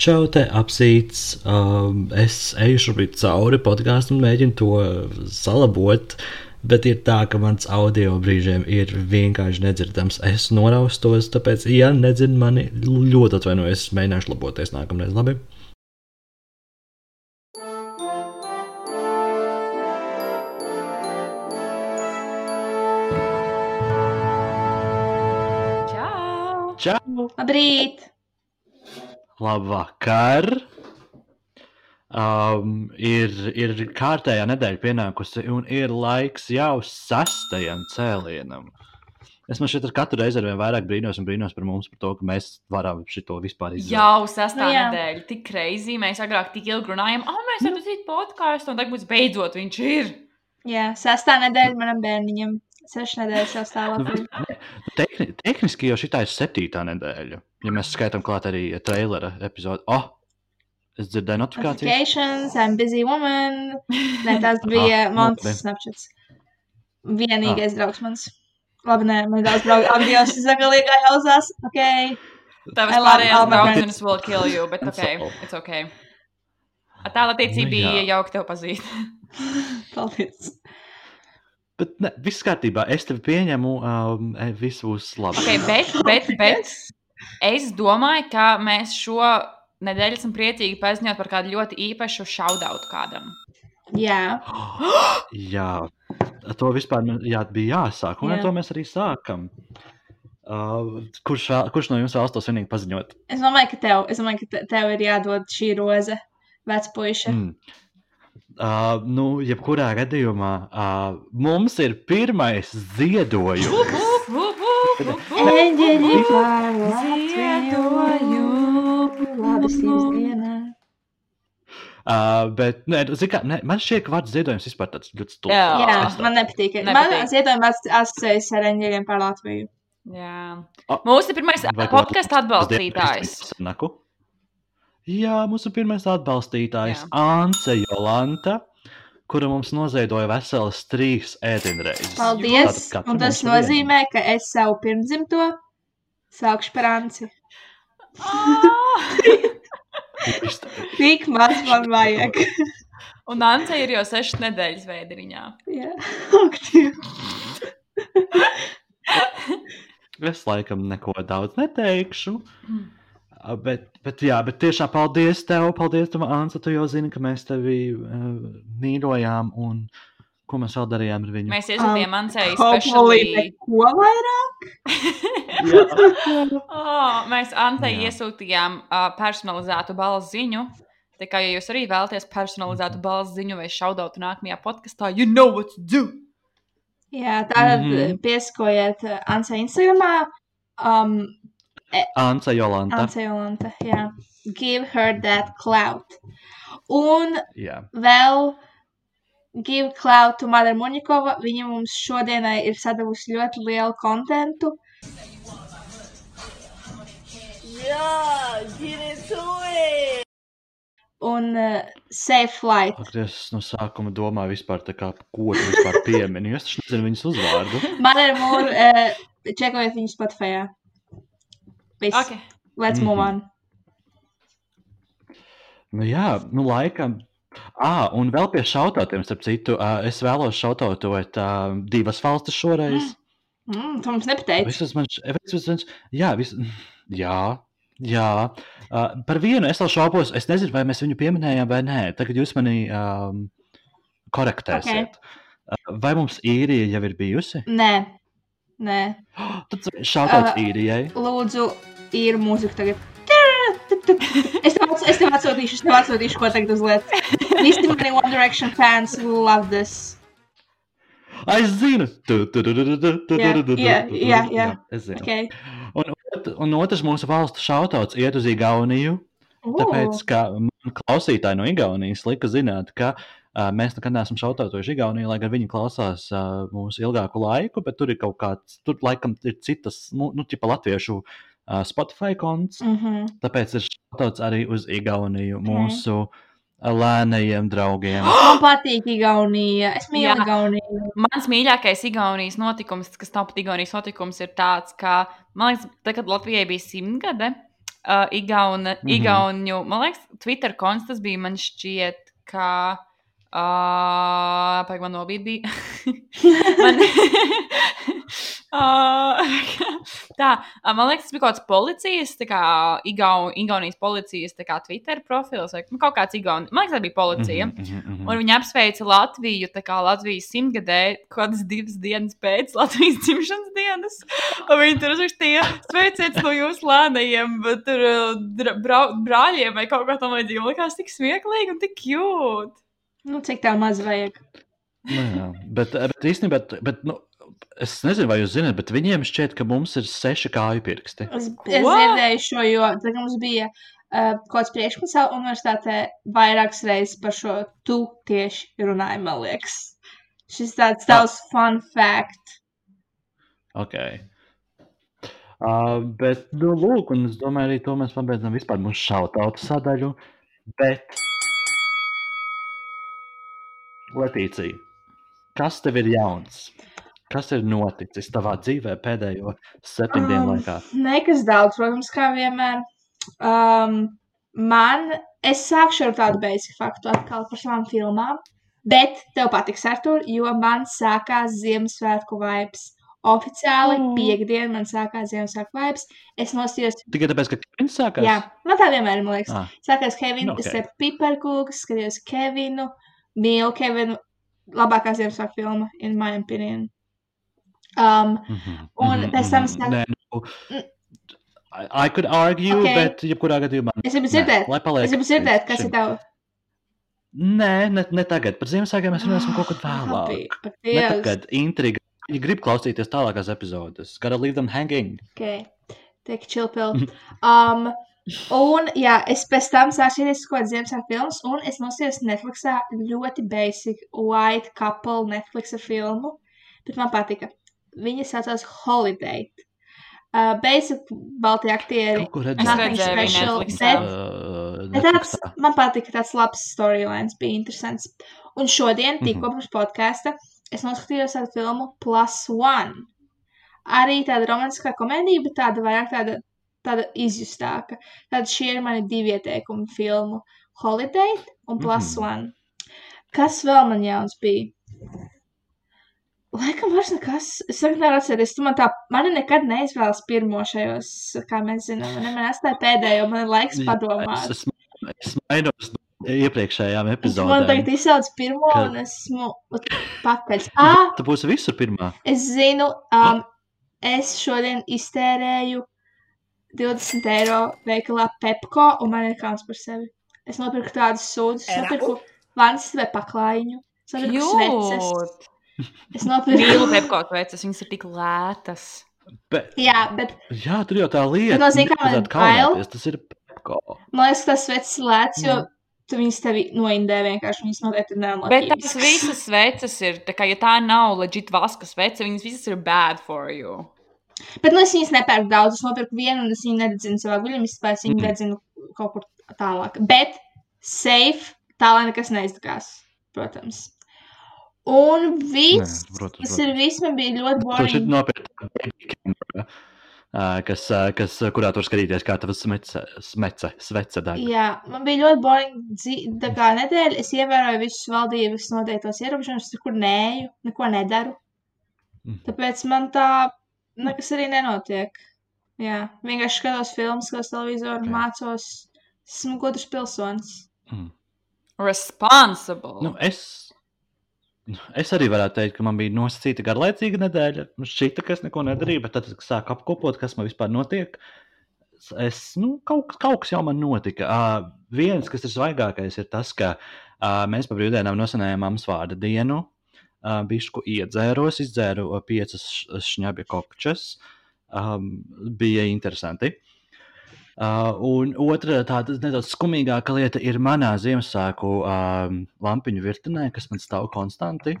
Čau, te apsīts. Um, es eju šobrīd cauri podkāstam un mēģinu to salabot. Bet ir tā, ka mans audio brīžiem ir vienkārši nedzirdams. Es noraustos, tāpēc, ja nedzird mani, ļoti atvainojos. Es mēģināšu laboties nākamreiz. Labi? Čau! Čau! Labrīt! Labvakar! Um, ir, ir kārtējā nedēļa pienākusi, un ir laiks jau sastajam cēlienam. Es man šeit ar katru reizi ar vien vairāk brīnos un brīnos par mums, par to, ka mēs varam šo vispār izdarīt. Jau sestā Nu jā. nedēļa, tik kreizī. Mēs agrāk tik ilgi runājām, ah, mēs varam uzsākt podkāstu, un tagad mums beidzot viņš ir. Jā, sestā nedēļa manam bērniņam. Sešu nedēļu stāvokli. Tehni, tehniski jau šī ir septītā nedēļa. Ja mēs skaitām klāt arī trailera epizodi. Oh, es dzirdēju notifikācijas. Notifications, I'm busy woman. Nē, tas bija Ah, mans labi. snapchats. Vienīgais draugs mans. Labi, nē, man ir daudz draugu. Abdijos zagalīgā jauzās. Ok. Tavas I love pārējās draudzenes will kill you, bet It's ok, it's ok. Tāla attiecība Nu, bija jauka tev pazīt. Paldies. Bet ne, viss kārtībā. Es tevi pieņemu. Um, e, viss būs labi. Ok, bet, bet, bet es domāju, ka mēs šo nedēļu esam priecīgi paziņot par kādu ļoti īpašu šaudautu kādam. Jā. Jā, to vispār man- jā, bija jāsāk. Un Jā. ar to mēs arī sākam. Uh, kurš, kurš no jums vēlas to svinīgi paziņot? Es domāju, ka tev, es domāju, ka te- tev ir jādod šī roze. Vecpuiša. Mm. Uh, nu, jebkurā gadījumā uh, mums ir pirmais ziedojums. Eņģeļi Ziedoju. Labi, sīvas dienā. Uh, bet nē, nu, kā, nē, man šķiet, ka vārds ziedojums vispār tāds ļoti stulbs. Jā. Jā, tā- man nepatīk. Man Nepatīk. ziedojums asociējas ar eņģeļiem par Latviju. Jā. O. Mūsu pirmais podkāstu atbalstītājs. Naku? Jā, mūsu pirmais atbalstītājs Jā. Ance Jolanta, kura mums noziedoja veselas trīs ēdienreizes. Paldies! Tātad Un tas mums vienu. nozīmē, ka es savu pirmdzimto saukšu par Anci. Ah! Tik maz man vajag. Un Anta ir jau sešas nedēļas vēdriņā. Jā, aktīvi. Es laikam neko daudz neteikšu. Mm. Uh, Bet, bet, jā, bet tiešām paldies tev, paldies tev, Ansa. Tu jau zini, ka mēs tevi uh, mīlējām un ko mēs vēl darījām ar viņu. Mēs iesūtījām Ancei Hopefully speciāli. neko vairāk. oh, mēs Jā. iesūtījām uh, personalizētu balss ziņu. Tā kā ja jūs arī vēlaties personalizētu Mhm. balss ziņu vai šaudautu nākamajā podkāstā, you know what to do! Jā, tātad Mhm. mm -hmm. pieskojiet Anci Instagramā. Um, Ansa Jolanta. Anci Jolanta, jā. Give her that clout. Un Jā. vēl give clout to Madara Muņikova. Viņa mums šodienai ir sadavusi ļoti lielu kontentu. Un uh, safe flight. Ak, Es no sākuma domāju, vispār tā kā ko tu vispār piemini. Es taču nezinu viņas uzvārdu. Madara Mūra, uh, čekojiet viņu Spotify. Viss. Okay. Let's move Mhm. on. Nu, jā, nu, laikam. Ah, un vēl pie šautotiem, starp citu, uh, es vēlos šautotot uh, divas valstis šoreiz. Mm, tu mums nepateici. Visas man, visas man, jā, vis, jā, jā. Uh, par vienu es vēl šaubos, es nezinu, vai mēs viņu pieminējām vai nē. Tagad jūs mani um, korektēsiet. Okay. Uh, vai mums īrija jau ir bijusi? Nē, nē. Tad šautot Uh, īrijai. Lūdzu, ir mūzika tagad. Es tev, es tev atsūtīšu, es tev atsūtīšu, ko tagad uzliek. Visi mani One Direction fans will love this. Es zinu, tu, tu, tu, tu, tu, tu, Jā, tu, tu, jā, tu, jā, jā. es zinu. Okay. Un, un otrs mūsu valsts šautauts iet uz Igauniju. Tāpēc, ka man klausītāji no Igaunijas lika zināt, ka uh, mēs nekad neesam šautautojuši Igauniju, lai gan viņi klausās uh, mūsu ilgāku laiku, bet tur ir kaut kāds, tur laikam ir citas, nu, nu tipa latviešu uh, Spotify konts. Mm -hmm. Tāpēc ir šautauts arī uz Igauniju Ok. mūsu uh, lēnajiem draugiem. Man patīk Igaunija. Es mīlu Jā. Igauniju. Mans mīļākais Igaunijas notikums, kas nav pat Igaunijas notikums, ir tāds, ka, man liekas, tad, kad Latvijai bija simtgade, uh, Igauna, Mhm. Igauņu, man liekas, Twitter konts tas bija, man šķiet, ka. Uh, Pagaidām, man nobīd bija. man, uh, tā, man liekas, tas bija kaut kāds policijas, tā kā Igau, Igaunijas policijas kā Twitter profils vai nu, kaut kāds Igaunijas. Man liekas, tā bija policija. Mm Mhm, mhm, mhm. Un viņi apsveica Latviju, tā kā Latvijas simtgadē, kādas divas dienas pēc Latvijas dzimšanas dienas. Un viņi tur uzrakstīja, sveiciens no jūsu lēnajiem, bet tur brau- brāļiem vai kaut kā tam līdzīga. Man Likās tik smieklīgi un tik cute. Nu, cik tā maz vajag? Nu, jā, bet, bet īstenībā, bet, nu, es nezinu, vai jūs zināt, bet viņiem šķiet, ka mums ir seši kāju pirksti. Es, es dzirdēju šo, jo tad, mums bija uh, kaut kāds priekšmets universitātē, vairākas reizes par šo tu tieši runāju, man liekas. Šis tāds tavs fun fact. Ok. Uh, bet, nu, lūk, un es domāju, arī to mēs pabeidzam vispār mūsu šautautu sadaļu. Bet, Letīcija, kas tev ir jauns? Kas ir noticis tavā dzīvē pēdējo septiņu dienu Um, laikā? Nekas daudz, protams, kā vienmēr. Um, man, es sākšu ar tādu basic faktu atkal par savām filmām, bet tev patiks ar to, jo man sākās Ziemassvētku vibes. Oficiāli Mm. mm. piekdien man sākās Ziemassvētku vibes. Es nosījos, Tikai tāpēc, ka viņš sākās? jā, man tā vienmēr ir, man liekas. Ah, Sākās Kevins, Nu, okay. ok. es cepu piparkūkus, skatījos Kevinu, mīlu Kevinu. Labākā Ziemassvētku filma, in my opinion. Um, mhm, Un pēc tam sāk- Nē, nu. I, I could argue, Ok. okay. bet, jebkurā gadījumā, es gribu nē, dzirdēt, lai paliek. es gribu dzirdēt, kas šim. ir tavs. Nē, ne, ne tagad. Par Ziemassvētkiem mēs runāsim kaut kad vēlāk. Ak, Ne Dievs. tagad, intriga. Viņi grib klausīties tālākās epizodes. Gotta leave them hanging. Okay. Take chill pill. Um, un, jā, es pēc tam sāku skatīties kaut kādas Ziemassvētku filmas, un es nosījos Netflixā ļoti basic white couple Netflix filmu, bet man patika. Viņa saucās Holiday. Uh, basic balti aktieri. Es redzēju. Special, Netflixā. bet- Uh, Bet tāds, man patika, tāds labs storylines, bija interesants. Un šodien, tikko pirms podkāsta, es noskatījos tādu filmu Plus One. Arī tāda romantiskā komēdija, bet tāda vairāk tāda, tāda izjustāka. Tad šie ir mani divi ieteikumi filmu - Holiday un Plus Mhm. One. Kas vēl man jauns bija? Laikam vairs nekas. Es saku, nevaru atcerēties. Tu man tā, mani nekad neizvēlas pirmo šajos, kā mēs zinām. Man man atstāja pēdējo, man ir laiks padomāt. Es, es, es mainos no iepriekšējām Man epizodēm. tagad izsauc pirmo, Ka- un esmu pakaļ. Ah, Tu būsi visur pirmā. es zinu, um, es šodien iztērēju 20 eiro veikalā Pepko, un man ir kauns par sevi. Es nopirku tādus sūdus, es nopirku vannas vai paklājiņu. Es nopirku sveces. Es. Mīlu pepkot veicas, viņas ir tik lētas. Bet, Jā, bet jā, tur jau tā lieta. Bet no zini, kā man bail? Tas ir pepko. man liekas, tas sveces ir lēts, jo Mm. tu viņas tevi noindē vienkārši. Viņas noteikti Bet neunlaikīgas. tās visas veicas ir, tā kā, ja tā nav leģit vaskas veica, viņas visas ir bad for you. Bet nu, es viņas nepērku daudz. Es nopirku vienu, un es viņu nededzinu savā guļamistabā. Es viņu Mhm. dedzinu kaut kur tālāk. Bet safe, tā lai nekas neizdegās, protams. Un viss, Nē, protams, tas ir viss, man bija ļoti boring. baby camera, ā, kas, kas, kurā tur skatīties, kā tavs smece, svece deg. Jā, man bija ļoti boring. Tā kā nedēļa es ievēroju visus valdības noteiktos ierobežojumus, kur nēju, neko nedaru. Mhm. Tāpēc man tā nekas arī nenotiek. Jā, vienkārši skatos filmas, skatos televizoru, Ok. mācos. Esmu gudrs pilsonis. Mm. Responsible. Nu, es, es arī varētu teikt, ka man bija nosacīta garlaicīga nedēļa. Šķita, ka es neko nedarīju, bet tad, kad sāku apkopot, kas man vispār notiek, es, nu, kaut, kaut kas jau man notika. Uh, viens, kas ir svaigākais, ir tas, ka uh, mēs pa brīvdienām nosinājām mammas vārda dienu. Uh, Bišku iedzēros, izdzēru piecas šņabja kokčas. Um, bija interesanti. Uh, un otra tāda nedaudz skumīgāka lieta ir manā Ziemassvētku um, lampiņu virtenē, kas man stāv konstanti.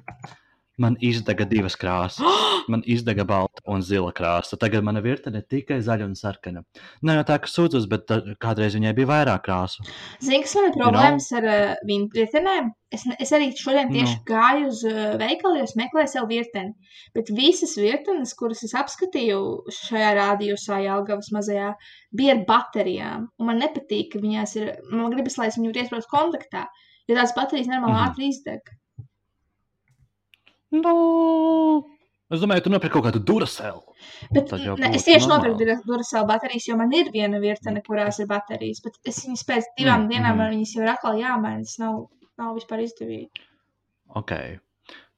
Man izdega divas krāsas. Man izdega balta un zila krāsa. Tagad mana virtene ir tikai zaļa un sarkana. Nav jau tā, ka sūdzos, bet tā, kādreiz viņai bija vairāk krāsu. Zini, kas man ir problēmas ar uh, viņu virtenēm? Es, es arī šodien tieši Nu. gāju uz uh, veikalu, jo es meklēju sev virteni. Bet visas virtenes, kuras es apskatīju šajā rādījusā, Jālgavas mazajā, bija ar baterijām. Un man nepatīk, ka viņās ir. Man gribas, lai es viņu iesprāstu kontaktā, jo tās baterijas normāli Mhm. ātri izdeg. Nu, es domāju, tu nopirki kaut kādu duracelu. Bet, ne, es tieši nopirku Duracell baterijas, jo man ir viena virtene, kurās ir baterijas. Bet es viņas pēc divām Mm, dienām man viņas jau ir atkal jāmaina. Tas nav, nav vispār izdevīgi. Ok.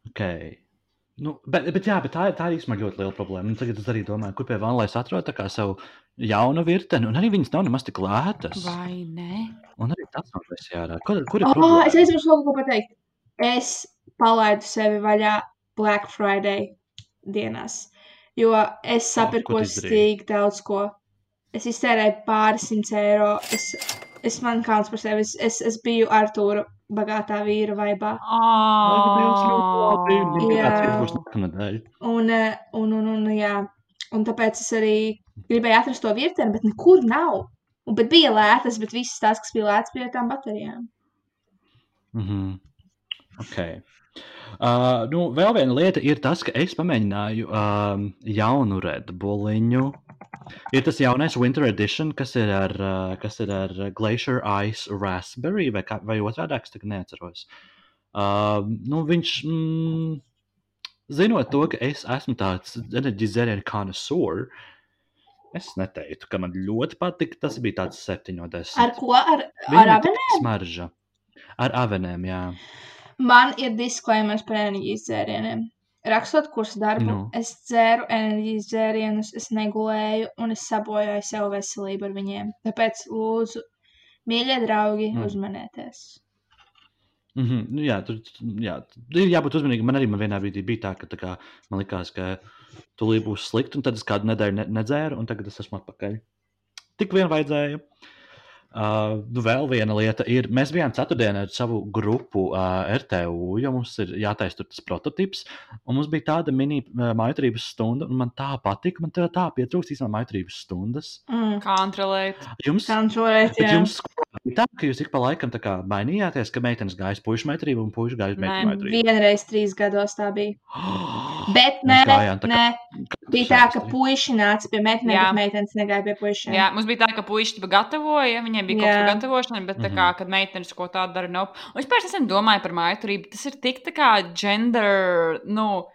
okay. Nu, bet, bet, jā, bet tā, ir- tā ir īstenībā ļoti liela problēma. Un tagad es arī domāju, kur pie vannas atrod savu jaunu virteni, un arī viņas nav nemaz tik lētas. Vai ne? Un arī tas nav visi jārā. Kur, kur ir Oh, problēma? es aizmirsu kaut ko pateikt. Es palaidu sevi vaļā Black Friday dienās, jo es sapirkos izdarīji? tik daudz ko. Es iztērēju pāris simts eiro. Es, es man kauns par sevi. Es, es, es biju Artūra bagātā vīra vaibā. Jā. Būs nākamnedēļ. Un, un, un, un, jā. un tāpēc es arī gribēju atrast to virteni, bet nekur nav. Un, bet bija lētas, bet visas tās, kas bija lētas, bija tām baterijām. Mm -hmm. okay. Uh, nu, vēl viena lieta ir tas, ka es pamēģināju um, jaunu redbuliņu. Ir tas jaunais Winter Edition, kas ir ar, uh, kas ir ar Glacier Ice Raspberry vai, kā, vai otrādi, es tagad neatceros. Uh, nu, viņš, mm, zinot to, ka es esmu tāds enerģijas dzērienu connoisseur, es neteiktu, ka man ļoti patika. Tas bija tāds 7 no 10. Ar ko? Ar, ar avenēm? Smarža. Ar avenēm, jā. Man ir disklājums par enerģijas dzērieniem. Rakstot kursu darbu, Nu. no. es dzēru enerģijas dzērienus, es negulēju un es sabojāju sev veselību ar viņiem. Tāpēc, lūdzu, mīļie draugi, mm. uzmanieties. Mm -hmm. nu, jā, tur jā, ir jābūt uzmanīgam. Man arī man vienā brīdī bija tā, ka tā kā, man likās, ka tūlīt būs slikti, un tad es kādu nedēļu ne, nedzēru, un tagad es esmu atpakaļ. Tik vien vajadzēja. Uh, nu, vēl viena lieta ir, mēs bijām ceturtdienā ar savu grupu uh, RTU, jo mums ir jātaisa tas prototyps, un mums bija tāda mini uh, maitrības stunda, un man tā patika, man tā, tā pietrūkst īstenībā maitrības stundas. Mm. Kontrolēt. Jums, Kontrolēt, jums tā, ka jūs ik pa laikam tā kā mainījāties, ka meitenes gāja pušu metrību un puikas gāja meitenu metrību. Vienreiz trīs gados tā bija. Bet Mēs nē, gājām tā kā nē. Bija tā, ka puiši nāca pie meitenēm, bet meitenes negāja pie puišiem. Jā, mums bija tā, ka puikas gatavoja, viņiem bija kaut kāda gatavošana, bet, tā kā, Mhm. kad meitenes ko tādu dara, nav. Un es pēc tam domāju par maiturību. Tas ir tik tā kā gender. Nu,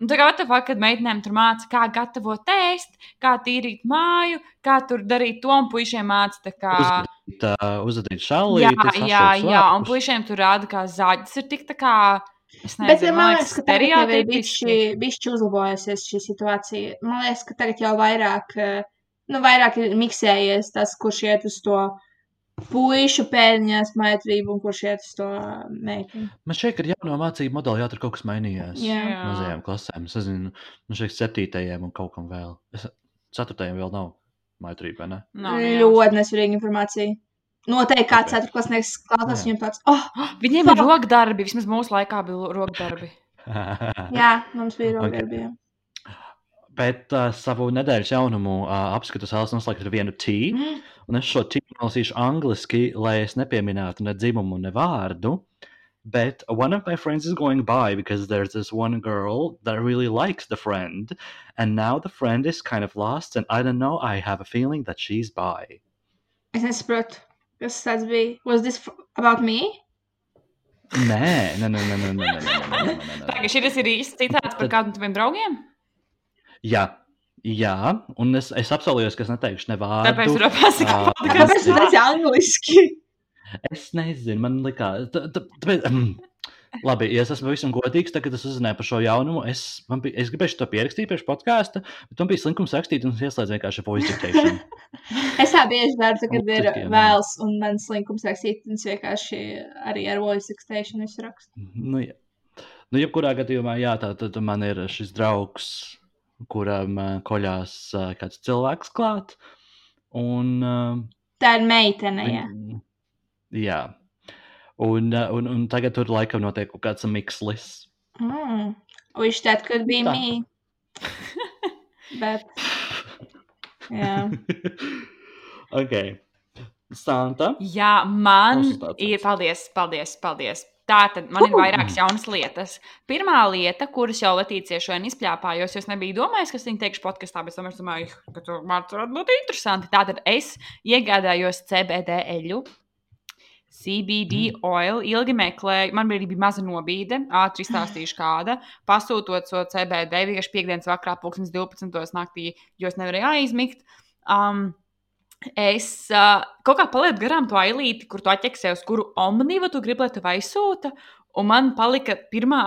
Nu, tā kā the fuck, kad meitenēm tur māca, kā gatavot ēst, kā tīrīt māju, kā tur darīt to, un puišiem māca tā kā. Uh, uzadīt šāli. Jā, jā, jā, un puišiem tur rāda kā zāģi. Tas ir tik tā kā. Es Bet nezinu, man liekas, ka tagad jau ir stereotipiski. bijusi uzlabojusies šī situācija. Man liekas, ka tagad jau vairāk, eh, nu, vairāk ir miksējies tas, kurš iet uz to puišu pēdiņās maitrību un kurš iet uz to meiteni. Man šķiet, ka ar jauno mācību modeli jā, tur kaut kas mainījās. Jā. Mazajām klasēm. Es nezinu, man šķiet, septītajiem un kaut kam vēl. Es, ceturtajiem vēl nav maitrība, vai ne? Nav, nu. Ļoti nesvarīga informācija. Noteikti kāds ceturklasnieks klausās viņam tāds, oh, Viņiem ir rokdarbi, vismaz mūsu laikā bija rokdarbi. jā, mums bija Ok. rokdarbie. Bet uh, savu nedēļas jaunumu uh, apskatu vēlas noslēgt ar vienu tīru. Mm. Un es šo tīru nolasīšu angliski, lai es nepieminētu ne dzimumu, ne vārdu. But one of my friends is going by because there's this one girl that really likes the friend. And now the friend is kind of lost. And I don't know, I have a feeling that she's bi. Es nesaprotu, kas tas bija. Was this f- about me? Nē, nē, nē, nē, nē, nē, nē, nē, nē, nē, nē, nē. Tā kā šis ir īsts citāts par kādu no taviem draugiem. Jā, jā, un es, es apsolījos, ka es neteikšu ne vārdu. Tāpēc tur pasakā ā, Kāpēc podkāstā. tu teici angliski? Es nezinu, man likās, tā- tā- tāpēc. Labi, ja es esmu pavisam godīgs, tad, kad es uzzināju par šo jaunumu, es, bija, es gribēju to pierakstīt priekš podkāstu, bet man bija slinkums rakstīt, un es ieslēdzu vienkārši voice dictation. Es tā bieži tad, kad Un ir vēls un man slinkums rakstīt, un es vienkārši arī ar voice dictation rakstu. nu, jā. nu, jebkurā gadījumā, jā, tā tad man ir šis draugs, kuram uh, koļās uh, kāds cilvēks klāt. Un, uh, Tā ir meitene, jā. Viņ- Jā. Un, uh, un, un tagad tur laikam notiek kaut kāds mikslis. Mm. Wish that could be Tā. me. Bet. Jā. ok. Santa. Jā, man ir. Paldies, paldies, paldies. Tātad man ir vairākas jaunas lietas. Pirmā lieta, kuras jau Latīcija šodien izpļāpājos, jo es nebiju domājis, kas viņa teikšu podkāstā, bet es domāju, ka tur man varētu būt interesanti. Tātad es iegādājos CBD eļu. CBD oil ilgi meklēju, man bija arī maza nobīde, ātri izstāstīšu kāda. Pasūtot šo CBD vienkārši piekdienas vakarā, 2012. naktī, jo es nevarēju aizmigt. Um, Es uh, kaut kā palieku garām to ailīti, kur tu atķeksēji, uz kuru omnīvu tu gribi, lai tev aizsūta. Un man palika pirmā,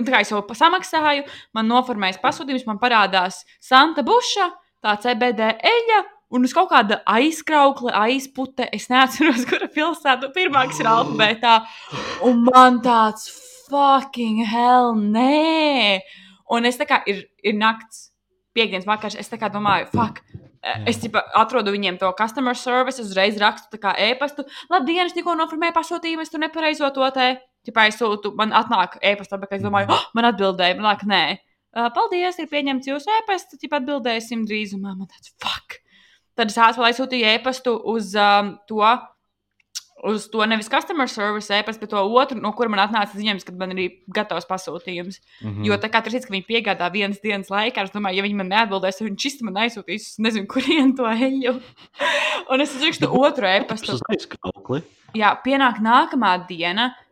tā kā es jau samaksāju, man noformējas pasūtījums, man parādās Santa Buša, tā CBD eļļa. Un uz kaut kāda aizkraukla, aizpute, es neatceros, kura pilsēta pirmā, ir alfabētā. Un man tāds fucking hell, nē! Un es tā kā ir, ir nakts, piekdienas vakars, es tā kā domāju, fuck, Es tipa, atrodu viņiem to customer service, uzreiz rakstu e-pastu. Labdien, es tikko noformēju pasūtījumu, es tur nepareizo to te. Tipā es sūtu, man atnāk e-pasta, bet es domāju, oh, man atbildēja, man nāk, nē. Uh, paldies, ir pieņemts jūsu e-pasts, tipā atbildēsim drīzumā. Man tāds, fuck. Tad es ātri aizsūtīju e-pastu uz um, to. Uz to nevis customer service e-pastu, bet to otru, no kura man atnāca ziņojums, kad man ir gatavs pasūtījums. Mm -hmm. Jo tā kā tur ir, ka viņi piegādā vienas dienas laikā, es domāju, ja viņi man neatbildēs, tad viņš šis man aizsūtīs, es nezinu, kurien to eju. Un es uzrakstu otru e-pastu. Jā, pienāk nākamā diena. Uh,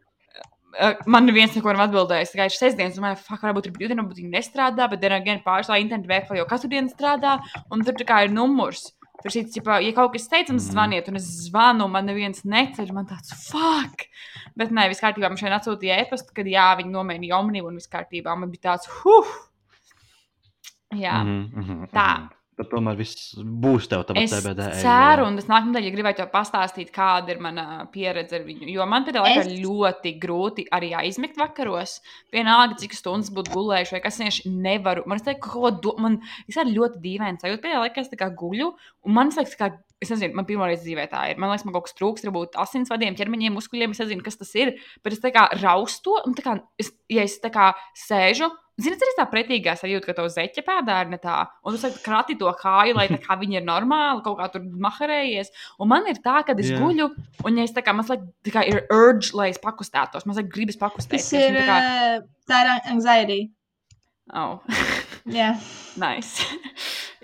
Man neviens neko nav atbildējis. Tikai sestdienas, domāju, fuck, varbūt ir brīvdiena, varbūt viņi nestrādā, bet dienā gan pārsvarā internetu veiklā jau katru dienu strādā, un tur kā ir numurs. Tur šī, ķipa, ja kaut kas steicams, zvaniet, un es zvanu, man neviens neceļ, man tāds fuck. Bet nē, viss kārtībā. Man šeit atsūtīja e-pastu, kad jā, viņi nomainīja omniju, un viss kārtībā. Man bija tāds, huh! Jā. Mm -hmm, Tā. Tad tomēr viss būs tev Es CBD. eļļa. ceru, un es nākamā nedēļa gribēju tev pastāstīt, kāda ir mana pieredze ar viņu. Jo man pēdējā laikā Es- ļoti grūti arī aizmigt vakaros. Vienalga, cik stundas būtu gulējuši, vai kas vienkārši nevaru. Man liekas, ka kaut ko do... man ir ļoti dīvaini sajūta. Pēdējā laikā es tā kā guļu, un man liekas, ka. Es nezinu, man pirmā reize dzīvē tā ir. Man liekas, man kaut kas trūks, varbūt asinsvadiem, ķermeņiem, muskuļiem. Es nezinu, kas tas ir. Bet es tā kā raustu, un tā kā, es, ja es tā kā sēžu, Ziniet, arī tā pretīgā sajūta, ka tev zeķe pēdā ir ne tā. Un tu saki, krati to kāju, lai tā kā viņi ir normāli, kaut kā tur maharējies. Un man ir tā, ka es Jā. guļu, un ja es tā kā mazliet tā kā ir urge, lai es pakustētos, mazliet gribas pakustēties. Tas ir, un tā kā, eh, tā ir anxiety. oh. Jā. Nice.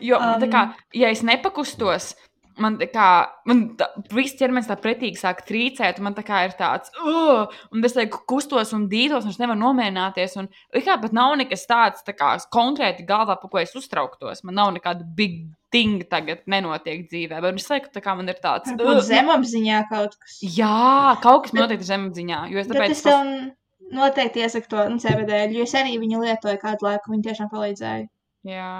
jo, um, tā Um. kā, ja es nepakustos, man tā kā, man tā, viss ķermenis tā pretīgi sāk trīcēt, un man tā kā ir tāds, uh, un es kā kustos un dītos, un es nevaru nomierināties, un it kā pat nav nekas tāds, tā kā konkrēti galvā, par ko es uztrauktos. Man nav nekāda big thing tagad nenotiek dzīvē, bet es lieku, tā kā man ir tāds, uh, zemapziņā kaut kas. jā, kaut kas notiek zemapziņā, jo es tāpēc es tev noteikti iesaku to nu, CBD, jo es arī viņu lietoju kādu laiku, viņa tiešām palīdzēja. Jā.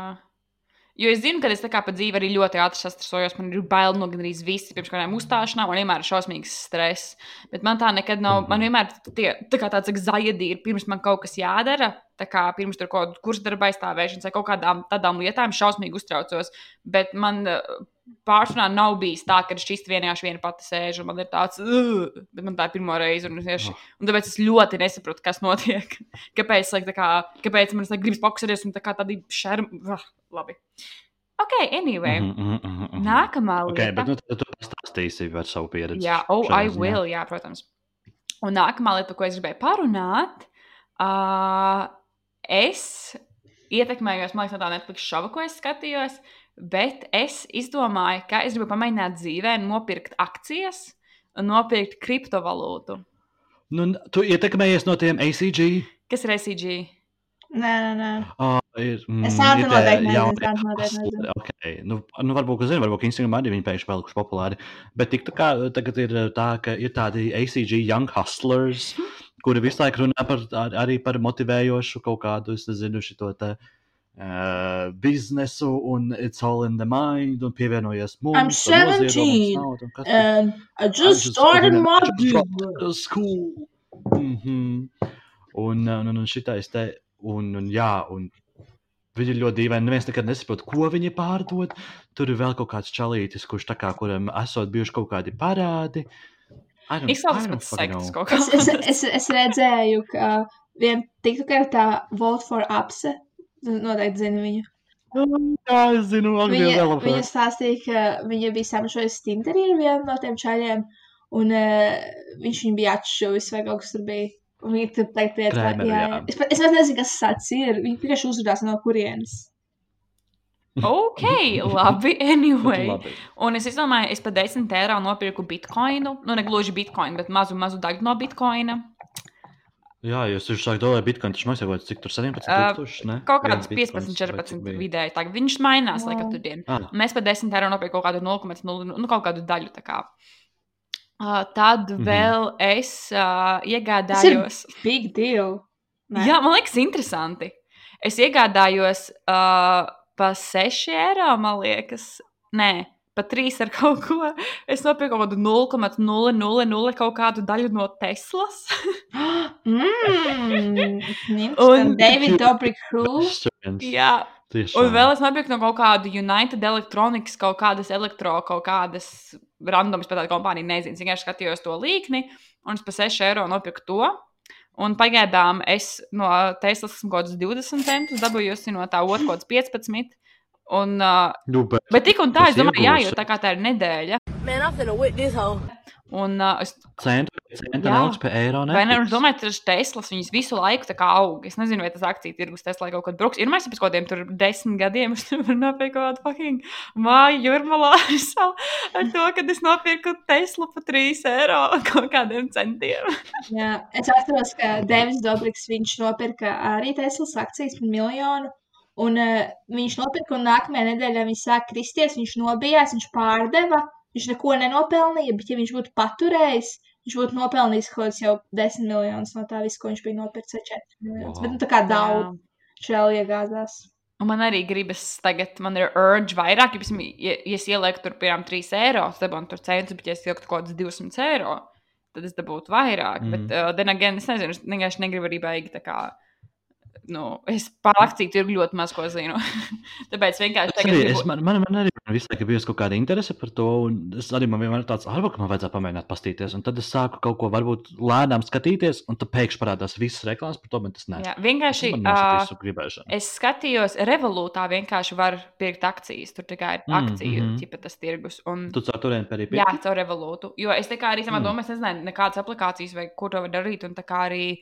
Jo es zinu, ka es tā kā pa dzīvi arī ļoti ātri sastrādājos. Man ir bail no gandrīz visi pirms kādām uzstāšanām, un vienmēr ir šausmīgs stress. Bet man tā nekad nav. Man vienmēr tie, tā kā tāds zaidi ir, pirms man kaut kas jādara. Tā kā pirms tur kaut kāda kursa darba aizstāvēšanas vai kaut kādām tādām lietām šausmīgi uztraucos. Bet man uh, pārsvarā nav bijis tā, ka šis vienkārši viena pati sēž un man ir tāds, uh, bet man tā ir pirmā reize. Un, es vienkārši- un tāpēc es ļoti nesaprotu, kas notiek. Kāpēc, like, kā, kāpēc man like, gribas pakusēties un tā kā tādi šermi. Labi. Ok, anyway. Mm mhm, mhm, mhm. Nākamā lieta. bet nu, tad tu pastāstīsi par savu pieredzi. Jā, oh, I ziņā. will, jā, protams. Un nākamā lieta, par ko es gribēju parunāt, uh, es ietekmējos, man liekas, no tā Netflix šova, ko es skatījos, bet es izdomāju, ka es gribu pamēģināt dzīvē nopirkt akcijas un nopirkt kriptovalūtu. Nu, tu ietekmējies no tiem ACG. Kas ir ACG? Nē, nē, nē. Oh, ir, mm, Es tādu noteikti nezinu, nezinu. Okay. Nu, nu, varbūt, ka zinu, varbūt Instagram arī viņi pēkšņi palikuši populāri. Bet tik tā kā tagad ir uh, tā, ka ir tādi ACG young hustlers, kuri visu laiku runā par, ar, arī par motivējošu kaut kādu, es nezinu, šito te. Uh, biznesu un it's all in the mind, un pievienojies mums. I'm un noziedo mums 17, naudu, un kas tur- And I I just started my just business. school. Mm -hmm. Un, un, un, un šitais te, un, un jā, un viņi ir ļoti dīvaini. Neviens nekad nesaprot, ko viņi pārdod. Tur ir vēl kaut kāds čalītis, kurš tā kā, kuram esot bijuši kaut kādi parādi. Izklausās pēc sektas kaut Es, es, kādas. es, es redzēju, ka vien tiktu kartā Vote for Apse. Noteikti zini viņu. Jā, es zinu, Viņa, Latvijas viņa stāstīja, ka viņa bija samašojusi Tinderī ar vienu no tiem čaļiem, un uh, viņš viņu bija atšuvis vai kaut kas tur bija. Viņa tur teikt, ka jā. jā. Es, pat- es pat nezinu, kas tas ir. Viņa vienkārši uzrunās no kurienes. Ok, labi, anyway. Labi. Un es domāju, es par 10 eiro nopirku bitkoinu. Nu, ne gluži bitkoinu, bet mazu, mazu daļu no bitkoina. Jā, jūs jau sākat dolāru bitkoinu, taču maksājot, cik tur 17 Uh, tūkstoši, ne? Kaut kāds bitkoins 15, vai cik 14 bija? vidēji. Tā, viņš mainās, lai Wow. katru dienu. Ah, Mēs par 10 eiro nopirkām kaut kādu 0,0, nu, kaut kādu daļu. Uh, tad Mhm. vēl es uh, iegādājos. big deal. Nē. Jā, man liekas, interesanti. Es iegādājos uh, par 6 eiro, man liekas, nē, par 3 ar kaut ko. Es nopirku kaut kādu 0,000 kaut kādu daļu no Teslas. Mmm, Un- un David Dobrik Who? Jā, Tieši. un vēl es nopirku no kaut kāda United Electronics, kaut kādas elektro, kaut kādas randomas pat tāda kompānija, nezinu, es vienkārši skatījos to līkni, un es par 6 eiro nopirku to. Un pagaidām es no Teslas esmu kaut kādus 20 centus dabūjusi, no tā otras kaut kāds 15. Un, uh, Nu, bet, bet tik un tā, es domāju, jā, jo tā kā tā ir nedēļa. Man, Un uh, es, centu Jā. neliks pie eiro. vai ne, es domāju, ka tas Teslas viņas visu laiku tā kā aug. Es nezinu, vai tas akciju tirgus Tesla kaut kad bruks. Ir mēs pēc kaut kādiem tur desmit gadiem, es tur varu nopirkt kaut kādu fucking māju jūrmalā ar savu- ar to, ka es nopirku Teslu par 3 eiro kaut kādiem centiem. Jā, es atceros, ka Devs Dobriks viņš nopirka arī Teslas akcijas par miljonu. Un uh, viņš nopirka, un nākamajā nedēļā viņš sāk kristies, viņš nobijās, viņš pārdeva. Viņš neko nenopelnīja, bet, ja viņš būtu paturējis, viņš būtu nopelnījis kaut kādus jau 10 miljonus no tā visa, ko viņš bija nopircis. vai 4 miljonus. Wow. Bet nu, tā kā daudz šēl iegāzās. Un man arī gribas tagad, man ir urge vairāk, ja, ja, ja es ielieku tur, piemēram, 3 eiro, tad dabūtu tur centus, bet ja es ielieku kaut kādus 200 eiro, tad es dabūtu vairāk. Mm. Bet, uh, then again, es nezinu, es vienkārši negribu arī baigi tā kā. Nu, es par akciju tirgu ļoti maz ko zinu. Tāpēc vienkārši Es tagad arī, gribu... es, man, man, man arī visu laiku bijusi kaut kāda interese par to, un es arī man vienmēr tāds, ah, varbūt man vajadzētu pamēģināt pastīties, un tad es sāku kaut ko varbūt lēnām skatīties, un tad pēkšņi parādās visas reklāmas par to, bet tas nē. Jā, vienkārši. Gribēšanu. Es skatījos, Revolūtā vienkārši var pirkt akcijas. Tur kā ir Mm, akciju mm. -hmm. tas tirgus. Un, Tu caur turieni arī jā, pirki? caur Revolūtu. Jo es tā kā arī savā Mm. domā, es nezināju, nekādas aplikācijas vai kur to var darīt. Un tā kā arī,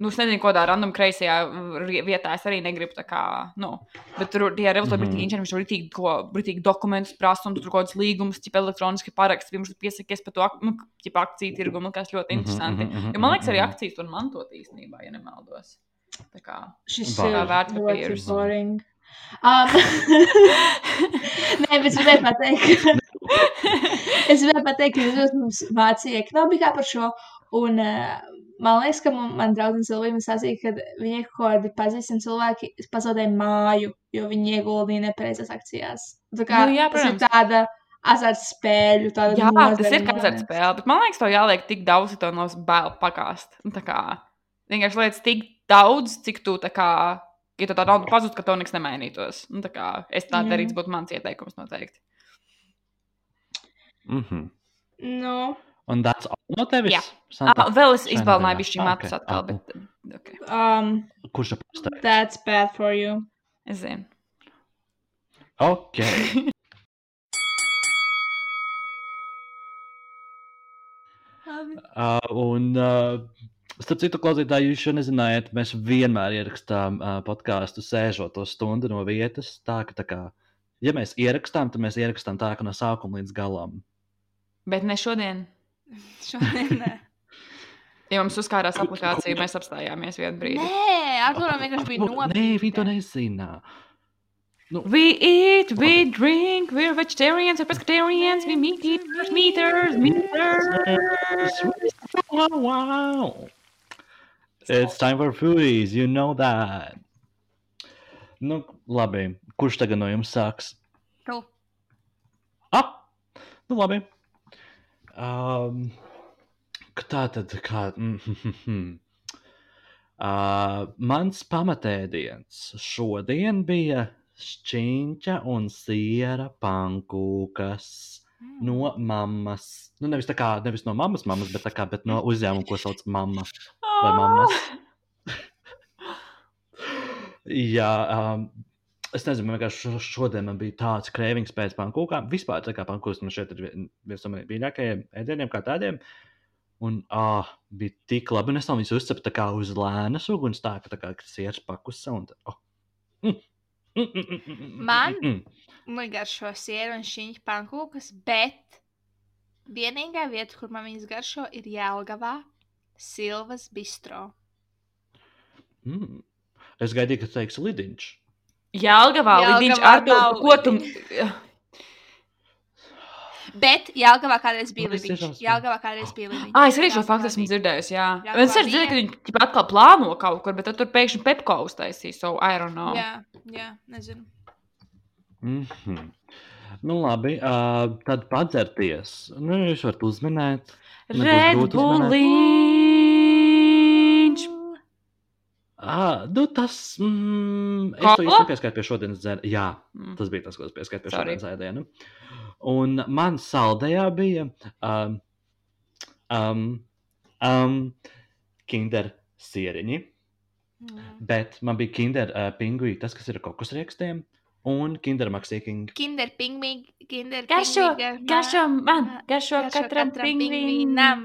nu, es nezinu, kādā random kreisajā ri- vietā es arī negribu tā kā, nu, bet tur tie Revolūta Mhm. mm -hmm. brītīgi inženieri, viņš tur brītīgi, ko, brītīgi dokumentus prasa un tur kaut kāds līgums, tip elektroniski paraksts, viņš piesakies par to, nu, tip akciju tirgu, man kas ļoti Mhm, interesanti. mhm, mhm, Jo man liekas, arī mhm. akcijas tur mantot īstenībā, ja nemaldos. Tā kā. Šis ir vērtspapīrs. boring. Um, Nē, bet es gribēju pateikt, es gribēju pateikt, ka jūs mums mācīja ekonomikā par šo. Un, uh, man liekas, ka man, man draudzene Silvija man sacīja, ka viņi kaut kādi pazīstami cilvēki pazaudēja māju, jo viņi ieguldīja nepareizās akcijās. Tā kā Nu, jā, tas ir protams. tāda azartspēļu, tāda Jā, tas ir kā man azarta liekas. spēle, bet man liekas, to jāliek tik daudz, ka to no baila pakāst. Nu, tā kā vienkārši lietas tik daudz, cik tu tā kā, ja tā nauda pazūd, ka to nekas nemainītos. Nu, tā kā es tā Jā. darītu, būtu mans ieteikums noteikti. Mhm. Nu, Un that's all no tevis? Jā. Santa? Ah, vēl es nedēļā. bišķi matus ok. atkal, bet okay. um, Kurš ir pastāvējis? that's bad for you. es zinu. Ok. Uh, un, uh, starp citu, klausītāji, jūs jau nezinājāt, mēs vienmēr ierakstām uh, podkāstu sēžot to stundu no vietas. Tā, ka, tā kā, ja mēs ierakstām, tad mēs ierakstām tā, ka no sākuma līdz galam. Bet ne šodien. Šodien nē. Ja mums uzkārās aplikācija, mēs apstājāmies vienu brīdi. Nē, Arturam vienkārši bija Nu, Nē, viņi to nezina. Nu, We eat, we drink, we're vegetarians, we're pescatarians, we meet eaters, meters, meters. wow, wow. It's time for foodies, you know that. Nu, labi. Kurš tagad no jums sāks? Tu. Ah, nu labi. Um, tā tad, kā. Mm, uh, mans pamatēdiens šodien bija šķīņķa un siera pankūkas no mammas. Nu, nevis kā, nevis no mammas, mammas bet, kā, bet no uzņēmuma, ko sauc mamma vai mammas. Jā, um, es nezinu, vienkārši šo- šodien man bija tāds krēvings pēc pankūkām. Vispār tā kā pankūks man šeit ir vien- viens no mīļākajiem ēdieniem, kā tādiem. Un ah, bija tik labi, un es tam viņus uzcepu tā kā uz lēnas uguns, tā ka tā kā sieras pakusa. Un, oh. mm. Mm, mm, mm, Man? Man garšo sieru un šīņķu pankūkas, bet vienīgā vieta, kur man viņas garšo, ir Jēlgavā, Silvas bistro. Mm. Es gaidīju, ka tu teiksi lidiņš. Jālgavā, Jelgavā Lidīņš, ar to, nav ko tu... Bet Jēlgavā kādreiz bija lidiņš. tiešām spēju. Jēlgavā kādreiz bija lidiņš. Ah, es arī šo faktu esmu bija. dzirdējusi, jā. Jā, Es arī bija. dzirdēju, ka viņi atkal plāno kaut kur, bet tad tur pēkšņi Pepko uztaisīs, so I don't know. Jā, jā, nezinu. Mm -hmm. Nu, labi, uh, tad padzerties. Nu, jūs varat uzminēt. Nebūs Ah, nu, tas. Mm, es to īstenībā pieskaitu pie šodienas dzēriena. Jā, Mm. tas bija tas, ko es pieskaitu pie Sorry. šodienas ēdiena. Un man saldējā bija um, um, um, kinder sieriņi, Mm. bet man bija kinder uh, pingvīni, tas, kas ir ar kokosriekstiem, un kinder maksīking. Kinder pingvīgi, kinder Garšo, pingvīga, garšo man, garšo Garšo katram katram pingvīnam.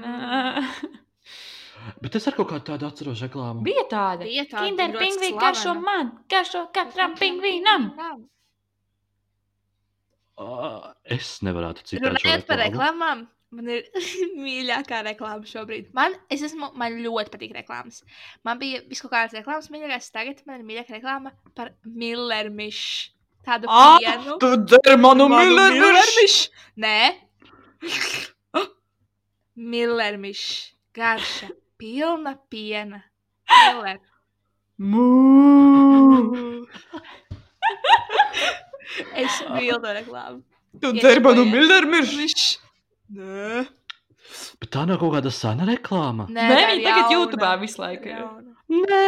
Bet es ar kaut kādu tādu atceros reklāmu. Bija tāda. Bija tāda Kinder ļoti pingvīni garšo man, garšo katram pingvīnam. Uh, es nevarētu citēt. šo Runājot par reklāmām, man ir mīļākā reklāma šobrīd. Man, es esmu, man ļoti patīk reklāmas. Man bija viskaut kādas reklāmas mīļākās, tagad man ir mīļākā reklāma par Millermišu. Tādu Ah, pienu. Tu dzer manu Millermišu. millermišu! Nē, Millermišs. Garša, pilna piena. Miller. Mū! Es mīlu reklāmu. Tu Iet dzer manu šojiet. millermišu! Nē, Bet tā nav kaut kāda sena reklāma. Nē, Nē, viņi tagad. YouTube visu laiku ir. Nē,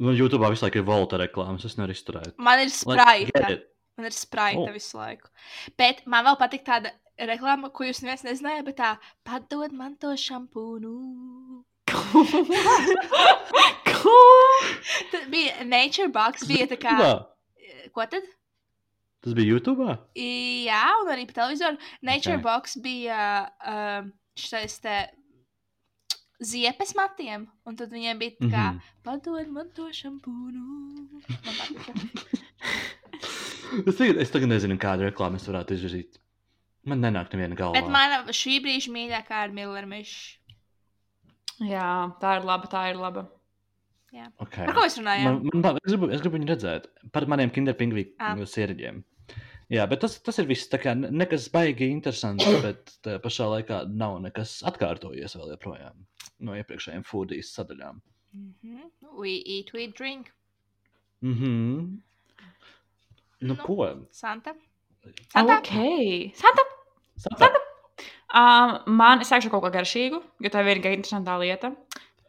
nu, YouTube visu laiku ir volta reklāmas. Es nevaru izturēt. Man ir Like, spraita. Man ir spraita Oh. visu laiku. Bet man vēl patīk tāda reklāma, ko jūs neviens nezinājāt, bet tā padod man to šampūnu. Ko? Tad bija Nature Box, bija tā kā. YouTube'ā? Ko tad? Tas bija YouTube. Jā, un arī pa televizoru. Nature Ok. okay. Box bija um, šis te ziepes matiem, un tad viņiem bija tā kā, Mhm. padod man to šampūnu. Es tagad, es tagad nezinu, kādu reklāmu es varētu izvirzīt. Man nenāk neviena galva. Bet mana šī brīža mīļākā ir Miller Mišs. Jā, tā ir laba, tā ir laba. okay. Par ko mēs runājām? Man, man, es, gribu, es gribu viņu redzēt par maniem Ah. kinderpingvīnu sēriņiem. Jā, bet tas, tas ir viss. kā ne- Nekas baigi interesants, bet pašā laikā nav nekas atkārtojies vēl joprojām no iepriekšējiem foodijas sadaļām. Mm -hmm. We eat, we drink. Mhm. Nu, Nu. ko? Santa? Santa? Ok. Santa. Santa. Um, man es sākšu kaut ko garšīgu, jo tā ir vienīgā interesantā lieta.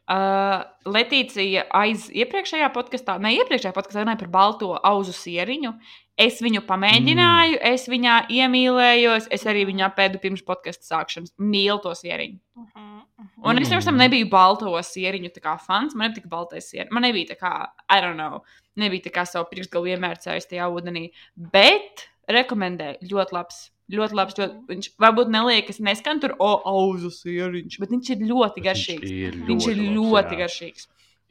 Uh, Letīcija aiz iepriekšējā podkāstā, ne iepriekšējā podkāstā, runāja par balto auzu sieriņu. Es viņu pamēģināju, mm. es viņā iemīlējos, es arī viņu apēdu pirms podkāstu sākšanas. Mīlu to sieriņu. Uh -huh. Un es pirms tam Mm. nebiju balto sieriņu fans. Man nepatika baltais sieriņš. Man nebija tā kā, I don't know, nebija tā kā savu priekšgalu iemērcējis tajā ūdenī. Bet rekomendēju. Ļoti labs. Ļoti labs. Ļoti, viņš varbūt neliekas, neskan tur, auzu sieriņš, bet viņš ir ļoti garšīgs. Viņš ir Viņš ir ļoti, ļoti jā. garšīgs.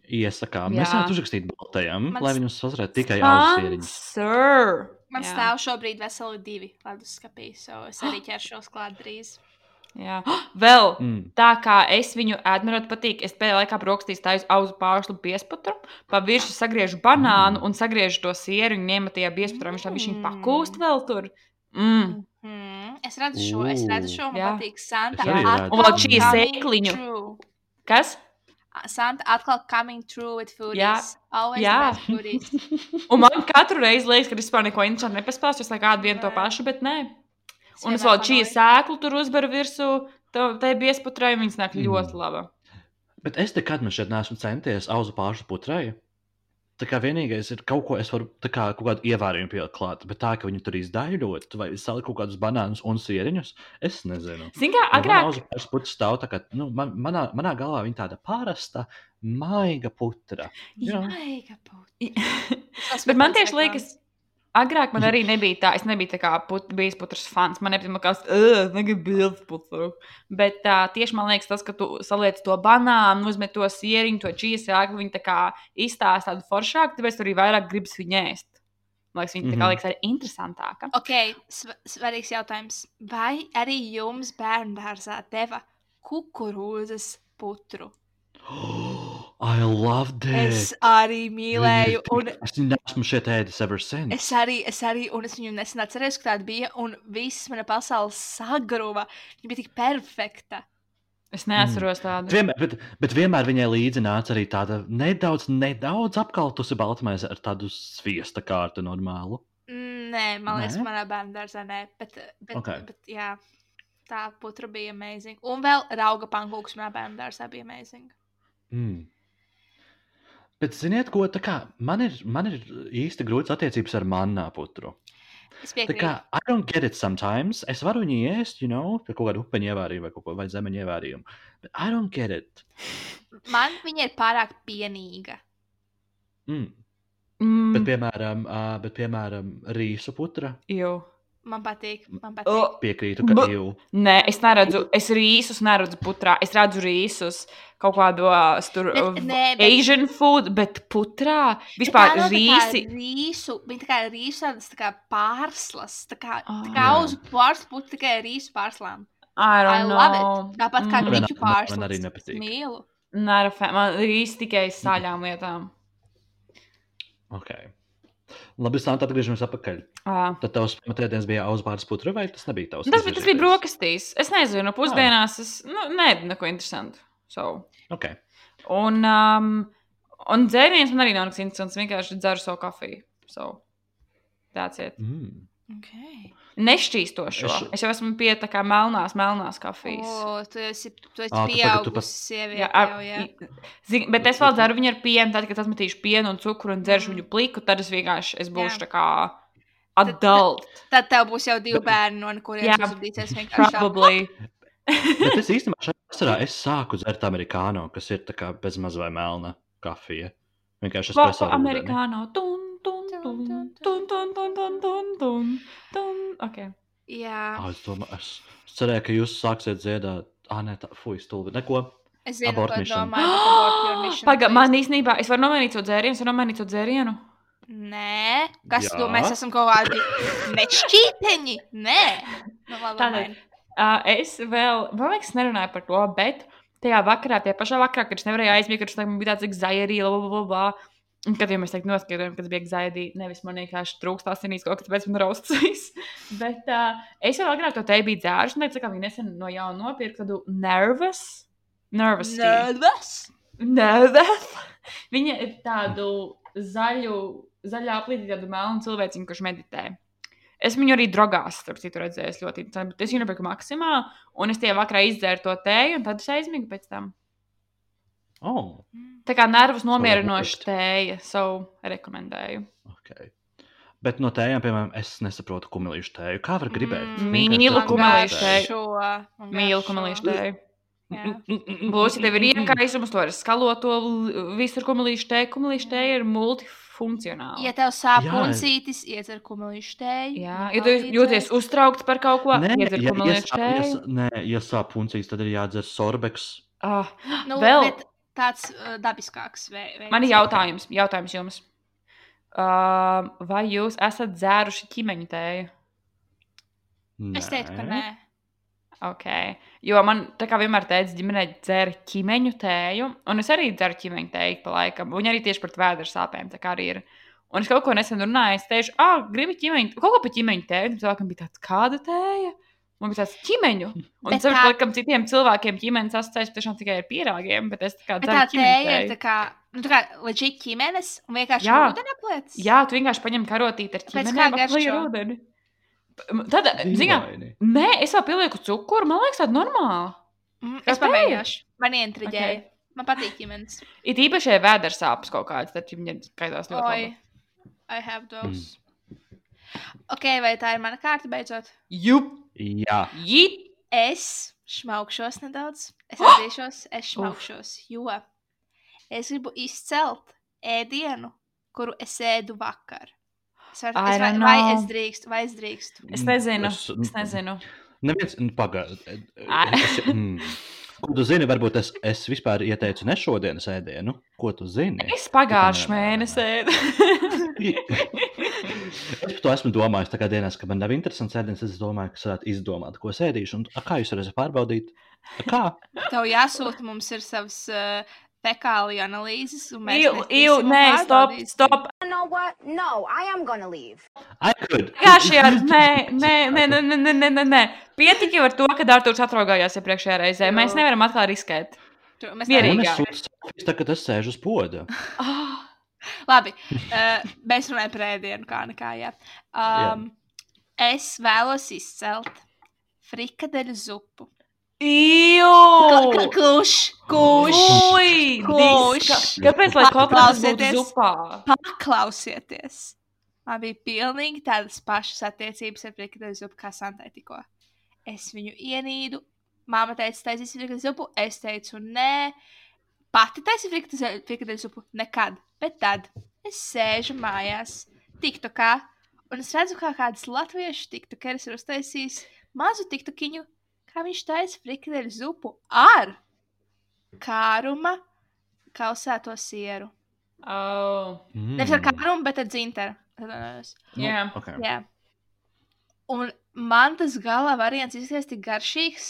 Iesakām. Mēs varētu uzrakstīt baltajam, Mans- lai viņus sasrētu tikai aussēriņus. Sir! Man Jā. stāv šobrīd veseli divi leduskapī, so es arī ķeršos klāt drīz. Jā. Vēl Mm. tā kā es viņu ēdmerot patīk, es pēdējā laikā brokastīs tādu auzu pārslu piesputru, pa virsmu sagriežu banānu Mm. un sagriežu to sieru un ņēmu tajā piesputrā. Viņš tā viņš Mm. pakūst vēl tur. Mm. Hmm. Es redzu šo, es redzu šo, man Jā. patīk Santa. Es. Un vēl coming sēkliņu. Kas? Santa atkal coming true with foodies. Jā. Always Jā. foodies. Un man katru reizi liekas, ka es vispār neko interesantu nepaspēju. Es laikā vienu to pašu, bet nē. Un es vēl panoju. sēklu tur uzbaru virsū. Tā ir piesputrai, un viņas nāk Mm. ļoti laba. Bet es nekad man šeit neesmu centies auzu pāršu putrai. Tā kā vienīgais ir kaut ko, es varu kā kaut kādu ievērojumu pielikt klāt, bet tā, ka viņi tur izdaļot vai salikt kaut kādus banānus un sieriņus, es nezinu. Zini, kā Agrāk agrāk, tas putekļs stāv tā, kā, nu, man, manā, manā galvā viņa tāda parasta, maiga putra. Jā. Maiga putra. Bet man tieši liekas, agrāk man arī nebija tā, es nebiju tā kā put, bijis putras fans. Man nebija tāds, ka negribu bildes putru. Bet uh, tieši man liekas, tas, ka tu saliec to banānu, uzmet to sieriņu, to čīzi sēklu, viņi tā kā izstāsta tādu foršāku, tāpēc tur arī vairāk gribas viņu ēst. Man liekas, viņa tā kā Mhm. liekas arī interesantāka. Ok, sv svarīgs jautājums. Vai arī jums bērnu dārzā deva kukurūzas putru? I love Es that! arī mīlēju, un Es neesmu šeit ēdis ever since. es arī, es arī, un es viņu nesen atceros, ka tāda bija, un viss mana pasaule sagruva. Viņa bija tik perfekta. Es neatceros tādu. Vienmēr, bet, bet vienmēr viņai līdzi nāca arī tāda nedaudz, nedaudz apkaltusi baltmaize ar tādu sviesta kārtu normālu. Mm, Nē, man liekas, manā bērnu dārzā nē, bet, bet, Ok. bet jā, tā putra bija amazing. Un vēl rauga pankūks manā bērnu dārzā bija amazing. Mm. Bet, ziniet, ko tā kā man ir, man ir īsti grūts attiecības ar manā putru. Es Tā piekrītu. kā I don't get it sometimes. Es varu viņu ēst, you know, ar kaut kādu upeņu ievārījumu vai, ko, vai zemeņu ievārījumu. Bet I don't get it. Man viņa ir pārāk pienīga. Mm. Mm, Bet, piemēram, uh, bet, piemēram, rīsu putra jū. Man patīk, man patīk. Oh, piekrītu, ka jau. Nē, es neredzu, es rīsus neredzu putrā. Es redzu rīsus kaut kādos tur Bet- bet, nē, bet- Asian food, bet putrā Bet vispār tā rīsi. kā Rīsu, viņa tā kā rīsu tādas tā kā pārslas. Tā kā, Ah. tā kā Jā. uz pārslas putu tikai rīsu pārslām. I I don't love know. it. Tāpat kā Mm. Man- miķu man- man pārslas. arī nepatīk. Mīlu. Nē, man rīsi tikai sāļām lietām. Okay. Labi, Santa, atgriežamies atpakaļ. Ah. Tad tavs pamatēdiens bija auzbāras putra, vai tas nebija tavs? Tas, bija- tas bija brokastīs. Es nezinu, pusdienās es nu, nē, neko interesantu. So. Okay. Un, um, un dzēriens man arī nav nekas interesants. Vienkārši dzeru savu kafiju. So. Tāds ir. Mm. Okay. Nešķīstošo. Es- Es jau esmu pie tā kā melnās, melnās kafijas. O, tu esi, tu esi tu pieaugusi pat- sieviete. Jā, ar, jau, jā. zin, bet es vēl dzeru viņu ar pienu. Tad, kad atmetīšu pienu un cukuru un dzeršu Mm. viņu pliku, tad es vienkārši es būšu Jā. tā kā adult. Tad tev būs jau divi bērni, no kuriem Jā, uzvedīsies vienkārši. Probably. Bet es īstenībā šajā vasarā es sāku dzert amerikāno, kas ir tā kā bez maz vai melna kafija. Vienkārši Ko espresso. ūdeni. amerikāno? Tun, dun, dun, dun, dun, dun, dun, dun, dun. Okay. Jā. Ah, es, domāju, es, es cerēju, ka jūs sāksiet dziedāt. Ah, nē, tā fuj, stulbi. Neko. Es zinu, abort ko mission. domāju. Pagaid, man īstenībā, es varu nomainīt to dzērienu, es varu nomainīt to dzērienu. Nē, kas Jā. to mēs esam kaut kādi nešķīteņi? Nē, nu, labi, Tātad, uh, es vēl, man liekas, nerunāju par to, bet tajā vakarā, tajā pašā vakarā, kad es nevarēju aizmigt, kad es tā, bija tāds, cik zaļi, bla, bla, bla. bla Un kad jau mēs teikt, noskatījām, kad bija anxiety, nevis man vienkārši trūkst asinīs kaut kas, tāpēc man raustas. bet uh, es jau agrāk to te biju dzēruši, un teicu, ka viņi nesen no jauna nopirka tādu nervous. Nervous. Nervous? Nervous. Viņa ir tādu zaļu, zaļā aplīti, tādu melnu cilvēciņu, kurš meditē. Es viņu arī drogās, starp citu, redzēju ļoti interesanti. Es viņu nopirku maksimā, un es tie vakarā izdzēru to tēju, un tad es aizmigu pēc tam. Oh, Tā kā nervus nomierinoša tēja, savu rekomendēju. okay. Bet no tējām, piemēram, es nesaprotu kumelīšu tēju. Kā var gribēt? Mm, mīlu kumelīšu tēju. Mīlu, liekas tēju. Jā. Būs, ja tev ir iekaisums, to var skalot, to visur kumelīšu tēju. Kumelīšu tēja ir multifunkcionāla. Ja tev sāp puncītis, iedzer kumelīšu tēju. Jā, ja ja tu jūties uztraukts par kaut ko, Nē, iedzer ja, ja, kumelīšu ja, tēju. sā- nē, ja sāp puncīs, tad ir jādzer sorbeks. Ah, Nu, Vēl- bet tāds uh, dabiskāks vei- veids. Man ir jautājums, jautājums jums. Uh, vai jūs esat dzēruši ķīmeņu tēju? Es teiktu, ka nē. Okay. Jo man tā kā vienmēr teica, ģimenē dzēra ķīmeņu tēju, un es arī dzeru ķīmeņu tēju pa laikam. Viņa arī tieši par vēdera sāpēm tā kā arī ir. Un es kaut ko nesen runāju, es teicu, ah, gribi ķīmeņu, kaut ko par ķīmeņu tēju. Un cilvēkam bija tāds, kāda tēja? Man bija tāds ķīmeņu. Un es saprotu, tā- ka citiem cilvēkiem ķīmeņa asociēts tiešām tikai ar pīrāgiem, bet es tā kā Bet dzeru tā ķīmeņu tēja ir tēju. tā kā, nu, tā kā leģit ķīmenes un vienkārši Jā. ūdeni apliec. Jā, tu vienkārši paņem karotīti ar ar garšo? ūdeni. Tad, zinām, Dīvaini. nē, es vēl pielieku cukuru, man liekas, tāda normāla. Mm, es pamēģināšu. Man ieintriģēja. Okay. Man patīk ģimenes. Ir īpaši, ja vēders sāpes kaut kādas, tad viņi skaitās ļoti Oi, labi. I have those. Ok, vai tā ir mana kārta beidzot? Jup! Jā, Jīt! Es šmaukšos nedaudz. Es atzīšos, es šmaukšos, jo es gribu izcelt ēdienu, kuru es ēdu vakar. Es varu, es, vai, vai es drīkstu, vai es drīkstu. Es nezinu. Es- Es nezinu. neviens, nu, pagaidi. Mm. Ko tu zini? Varbūt es, es vispār ieteicu ne šodienas ēdienu. Ko tu zini? Es nē, mēnesī. es par to esmu domājis. Tagad dienās, kad man nav interesants sēdiens, es domāju, kas varētu izdomāt, ko sēdīšu. Un, a, kā jūs varat pārbaudīt? A, kā? Tev jāsūta mums ir savs. Uh... Eh, Fekāliju analīzes, un mēs jau tādu nē, stop, stop. No, what? No, I am gonna leave. I could. Jā, šajā, nē, nē, nē, nē, nē, nē, nē. Pietika jau ar to, ka Dārtaurs atraugājās iepriekšējā reizē. Mēs nevaram atkal riskēt. Mēs nevaram riskēt. Mierīgi. Es sūtu, tā, kad es sēžu uz poda. Oh. Labi, uh, mēs runājam par ēdienu, kā nekā. Jā. Um, es vēlos izcelt frikadeļu zupu. Jū! Kurš? Kurš? Kurš? Kāpēc, lai Paklausieties. zupā? Paklausieties! Man bija pilnīgi tādas pašas attiecības ar frikadeļu zupu kā Santai tikko. Es viņu ienīdu. Māma teica, taisīs frikadeļu zupu. Es teicu, nē. Pati taisīja frikadeļu zupu. Nekad. Bet tad es sēžu mājās, TikTokā, un es redzu, kā kāds latviešu tiktokeris ir uztaisījis mazu tiktokiņu, kā viņš taisa frikadeļu zupu ar kāruma kausēto sieru. Oh, Mm. Nevis ar kārumu, bet ar dzinteru. Jā. Okay. Jā. Un man tas gala variants izskatījās tik garšīgs,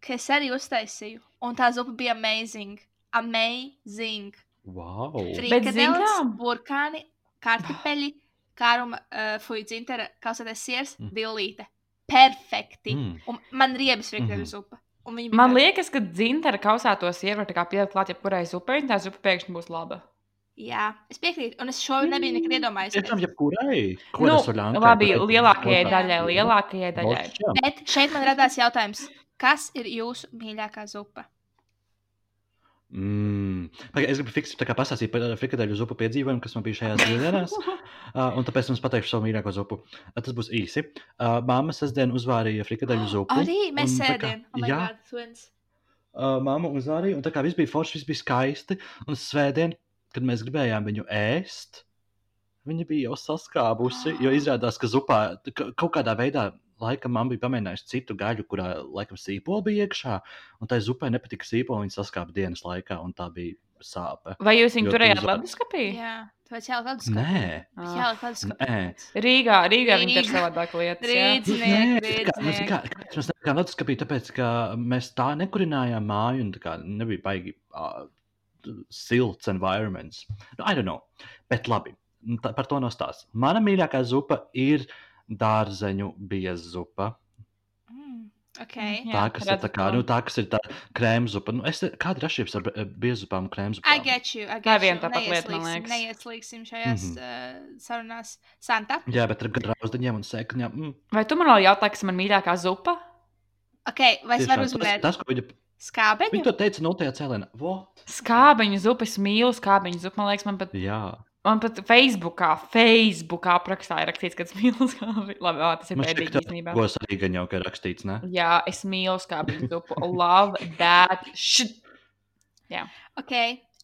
ka es arī uztaisīju. Un tā zupa bija amazing. Amazing. Wow. kā? burkāni, kartupeļi, kāruma, uh, fuj, dzintara, kausētais siers, Mm. dillīte. Perfekti. Mm. Un man riebas frikadeļu zupa. Viņa bija Man liekas, ka dzintara kausētos ievar tā kā pielikt klāt jebkurai zupai, un tā zupa pēkšņi būs laba. Jā, es piekrītu. Un es šo nebiju nekad iedomājies. Tiešām, jebkurai. Nu, labi, lielākajai daļai, lielākajai daļai. Bet šeit man radās jautājums, kas ir jūsu mīļākā zupa? Mm. Es gribu fiksēt, kā pastāstīt par frikadeļu zupu piedzīvojumu, kas man bija šajās dienās. Uh, un tāpēc jums pateikšu savu mīļāko zupu. Uh, tas būs īsi. Uh, Māma sestdien uzvārīja frikadeļu zupu. Arī mēs sēdējām. Oh my jā. God, twins. uh, mamma uzvārīja, un tā kā viss bija forši, viss bija skaisti. Un svētdien, kad mēs gribējām viņu ēst, viņa bija jau saskābusi. Jo izrādās, ka zupā ka kaut kādā veidā, laikam, man bija pamēģinājusi citu gaļu, kurā laikam sīpola bija iekšā. Un tai zupai nepatika sīpola, viņa saskāpa dienas laikā, un tā bija sāpe. Vai jūs viņu turējāt leduskapī? Jā, tāpēc jāliek leduskapī. Nē. Jāliek leduskapī. Nē. Rīgā, Rīgā viņi ir savādāk lietas. jā. Rīdzinieki, Nē, kā, kā, mēs nelikām leduskapī, tāpēc, ka mēs tā nekurinājām māju, un tā kā nebija baigi uh, silts environments. Nu, I don't know, bet labi, nu, tā, par to nostās. Mana mīļākā zupa ir dārzeņu bieza zupa. Mm, ok. Jā, Tā, kas ir redzu tā, kā, to. nu, tā, kas ir tā krēma zupa. Nu, es, kāda ir atšķirība starp biezupām un krēma I get you. I Tā get viena you. tāpat lieta, man liekas. Neieslīgsim šajās Mhm. uh, sarunās. Santa. Jā, bet ar grauzdiņiem un sēkliņiem. Mm, Vai tu man vēl jautāji, kas ir man mīļākā zupa? Ok, vai es tiešām, varu tas, uzminēt tas, ko viņa, skābeņu? viņa to teica, nultajā cēlienā. What? Skābiņu zupu, es mīlu skābiņu zupu. Man liekas, man pat, Jā. Man pat Facebookā, Facebookā aprakstā ir rakstīts, ka es mīlu skābiņu. Labi, ā, tas ir pēdīgi ka īstenībā. Gos arī gan jau ka rakstīts, ne? Jā, es mīlu skābiņu zupu. Love that shit. Ok,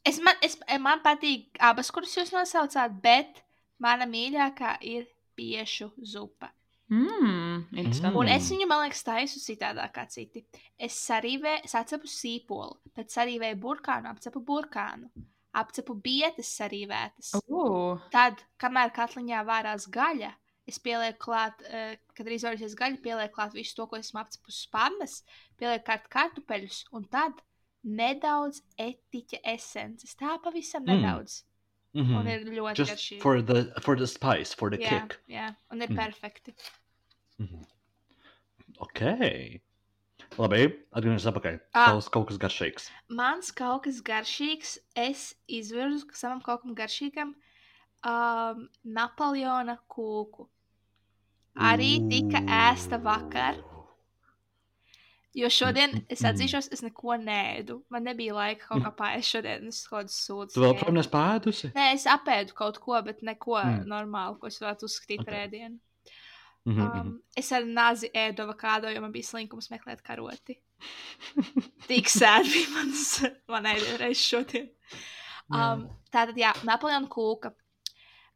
es man, es, man patīk abas, kuras jūs nosaucāt, bet mana mīļākā ir piešu zupa. Mmm, interesanti. Un Mm. es viņu, man liekas, taisu citādāk kā citi. Es sarīvēju, es atcepu sīpolu, pēc sarīvēju burkānu, apcepu burkānu, apcepu bietas sarīvētas. Uh, Tad, kamēr katliņā vārās gaļa, es pielieku klāt, uh, kad ir izvairījusies gaļa, pielieku klāt visu to, ko esmu apcepus spārnas, pielieku kārt kartupeļus, un tad nedaudz etiķa esences. Tā pavisam Mm. nedaudz. Mm Mm. Un -hmm. ir ļoti Just garšīgi. for the, for the spice, for the jā, kick. jā, un ir Mm. perfekti. Mhm. Ok. Labi, atgriežamies atpakaļ. Ah. Tavs kaut kas garšīgs. Mans kaut kas garšīgs, es izvirzu savam kaut kam garšīgam um, Napoleona kūku. Arī tika ēsta vakar. Jo šodien es atzīšos, es neko nēdu. Man nebija laika kaut kā pāriest šodien. Es kaut kādā sūdzos. Tu vēl projām nespēdusi? Nē, es apēdu kaut ko, bet neko Mm. normālu, ko es varētu uzskatīt par Ok. Ēdienu. Mhm, Um, es ar nāzi ēdu avokādo, jo man bija slinkums meklēt karoti. Tik sēdi bija mans, man ēdienu reiz šodien. Um, tātad, jā, Napoleona kūka.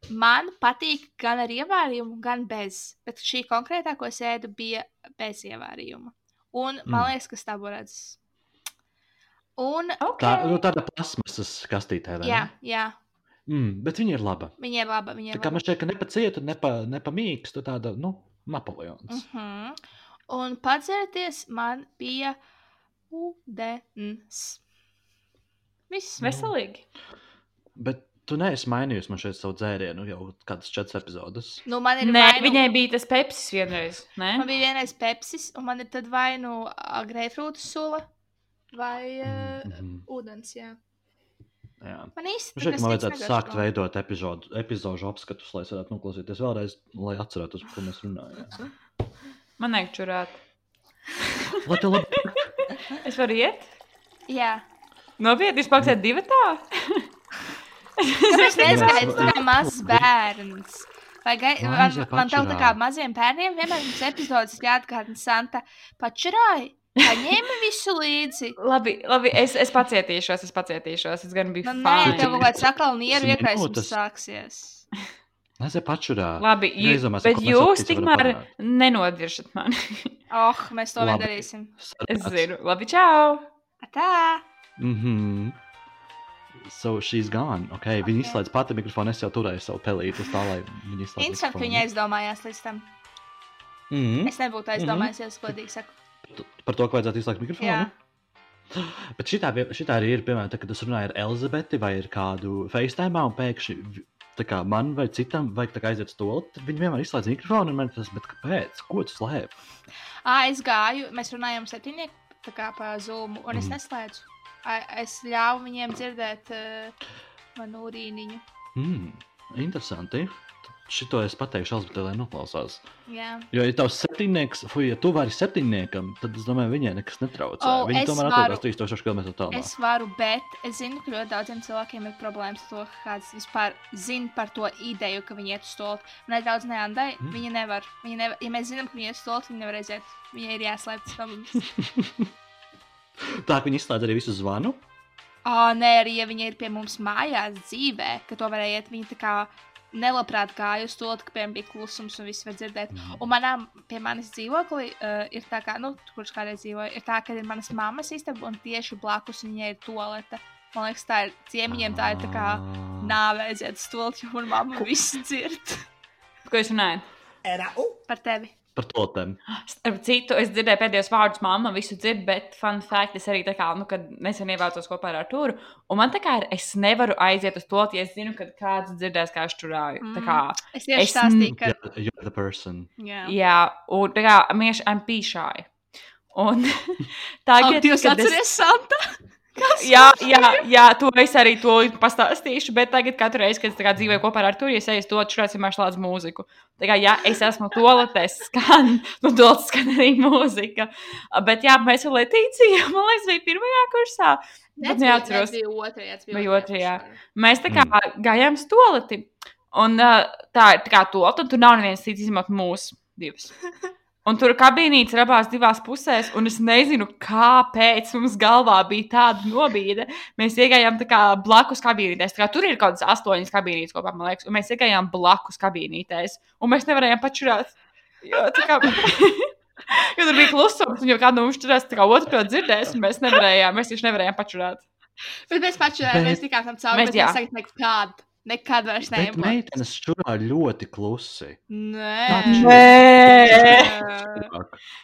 Man patīk gan ar ievārījumu, gan bez. Bet šī konkrētā, ko es ēdu, bija bez ievārījuma. Un man Mm. liekas, ka tā būs redzes. Un, Tā, nu, tāda plasmasas kastītē, vai jā, ne? jā, Mm, bet viņa ir laba. viņa ir laba. Viņa Tā ir kā laba. man šķiet, ka ne pa cietu, ne pa, ne pa mīkstu, tāda, nu, Napoleons. Uh -huh. Un padzerties man bija ūdens. Viss veselīgi. Bet tu neesi mainījusi man šeit savu dzērienu jau kādas četras epizodes. Nu, man ir Nē, vai nu, viņai bija tas pepsis vienreiz. Ne? man bija vienreiz pepsis, un man ir tad vai nu ā, greifrūta sula vai uh, Mhm. ūdens. Jā. Jā. Man Man šķiet, ka man vajadzētu sākt negaršo. veidot epizodu, epizodu apskatus, lai es varētu noklausīties vēlreiz, lai atcerētos, par ko mēs runājām. Man vajag čurāt. Lai tev labi Es varu iet? Jā. Nopietni, jūs paliksiet divi tā? Jā. tu kā mazs bērns? Vai gai, man, man tev tā kā maziem bērniem vienmēr mums epizodes jāatgādina Santa pačurāja. Paņēma visu līdzi. Labi, labi es, es pacietīšos, es pacietīšos. Es gan biju Nu, nē, fine. tev kaut kāds sakal un ieru Desmit iekraisums minūtes. sāksies. aiziet pačurā. Labi, jū, Neizdomāsim, bet jūs tikmēr nenodiršat mani. Oh, mēs to Labi. vēl darīsim. es zinu. Labi, čau! Tā. Mhm. So she's gone. Okay, okay. Viņa izslēdz pati mikrofonu. Es jau turēju savu pelīti tā, lai viņa izslēgtu. Interesanti, ka viņa aizdomājās līdz tam. Mm Es nebūtu aizdomājies, ja es godīgi saku. Par to, ka vajadzētu izslēgt mikrofonu. Jā. Bet šitā, šitā arī ir, piemēram, tā, kad es runāju ar Elizabeti vai ar kādu FaceTime, un pēkšņi kā man vai citam vajag aiziet uz to, tad viņi vienmēr izslēdz mikrofonu, un man tas, bet kāpēc? Ko tu slēp? Ā, es gāju, mēs runājām septiņnieku pa zūmu, un es Mhm. neslēdzu. Ā, Es ļāvu viņiem dzirdēt uh, manu urīniņu. Hmm, interesanti. Šito es pateikšu Elizabetei, lai noklausās. Jā. Jo, ja tavs septiņnieks, fuj, ja tu vari septiņniekam, tad es domāju, viņai nekas netraucē. O, Viņi tomēr atrodas 3000 km tālāk. Es varu, bet es zinu, ka ļoti daudziem cilvēkiem ir problēmas ar to, ka kāds vispār zina par to ideju, ka viņi iet uz stūri. Un arī daudz neandai, Mm. viņi nevar. Viņi nevar. Ja mēs zinām, ka viņi iet uz stūri, viņi nevar aiziet. Viņai ir jāslēpjas no mums. Tā, ka viņi izslēdz arī visu zvanu. Ā, nē, arī ja viņi ir pie mums mājās dzīvē, ka to varēja iet, viņi tā kā nelabprāt gāja uz to, ka piemēram bija klusums un viss var dzirdēt. Un manā, pie manis dzīvoklī uh, ir tā, kā, nu, kurš kādreiz dzīvoja, ir tā, ka ir manas mammas istaba un tieši blakus viņai ir toalete. Man liekas, tā ir ciemiņiem, tā ir tā kā nāve aiziet uz stūri, jo manā mamma visu dzird Ko jūs runājat? par tevi. Par totēm. Starp citu, es dzirdēju pēdējos vārdus, mamma visu dzird, bet fun fact, es arī tā kā, nu, kad nesen ievācos kopā ar Artūru, un man tā kā ir, es nevaru aiziet uz to, ja es zinu, kad kāds dzirdēs, kā es čurāju. Mm. Tā kā, Es tieši Es stāstīju, ka. Yeah, you're the person. Jā, jā, un tā kā, mieši, I'm pīšāji. Un tagad, Dievs, kad es- atceries Santa! Jā, jā, jā, to es arī to pastāstīšu. Bet tagad, katru reizi, kad es dzīvoju kopā ar Arthuru, ja es eju to, vienmēr slēdz mūziku. Tā kā, jā, es esmu toaletes, skan, nu, toaletes skan arī mūzika. Bet, jā, mēs ar Letīciju, man liekas, bija pirmajā kursā. Bet neatceros. bija otrajā, tas bija Vai otrajā. otrajā? Mēs tā kā gājām uz toleti. Un tā ir tā kā toleta, un tur nav neviens cits izņemot mūsu divus. Un tur kabīnītes ir abās divās pusēs, un es nezinu, kāpēc mums galvā bija tāda nobīde. Mēs iegājām tā kā blakus kabīnītēs. Tur ir kaut kādas astoņas kabīnītes kopā, man liekas, un mēs iegājām blakus kabīnītēs, un mēs nevarējām pačurāt. Jo, kā, jo tur bija klusums, un jau kāda no mums turēs, tā kā otru to dzirdēs, un mēs nevarējām, mēs tieši nevarējām pačurāt. Bet mēs Bet- mēs tikām tam cauri, Mēs- bet mēs tagad nekad, nekad vairs Bet neejam. meitenes šurā ļoti klusi. Nē. Nē.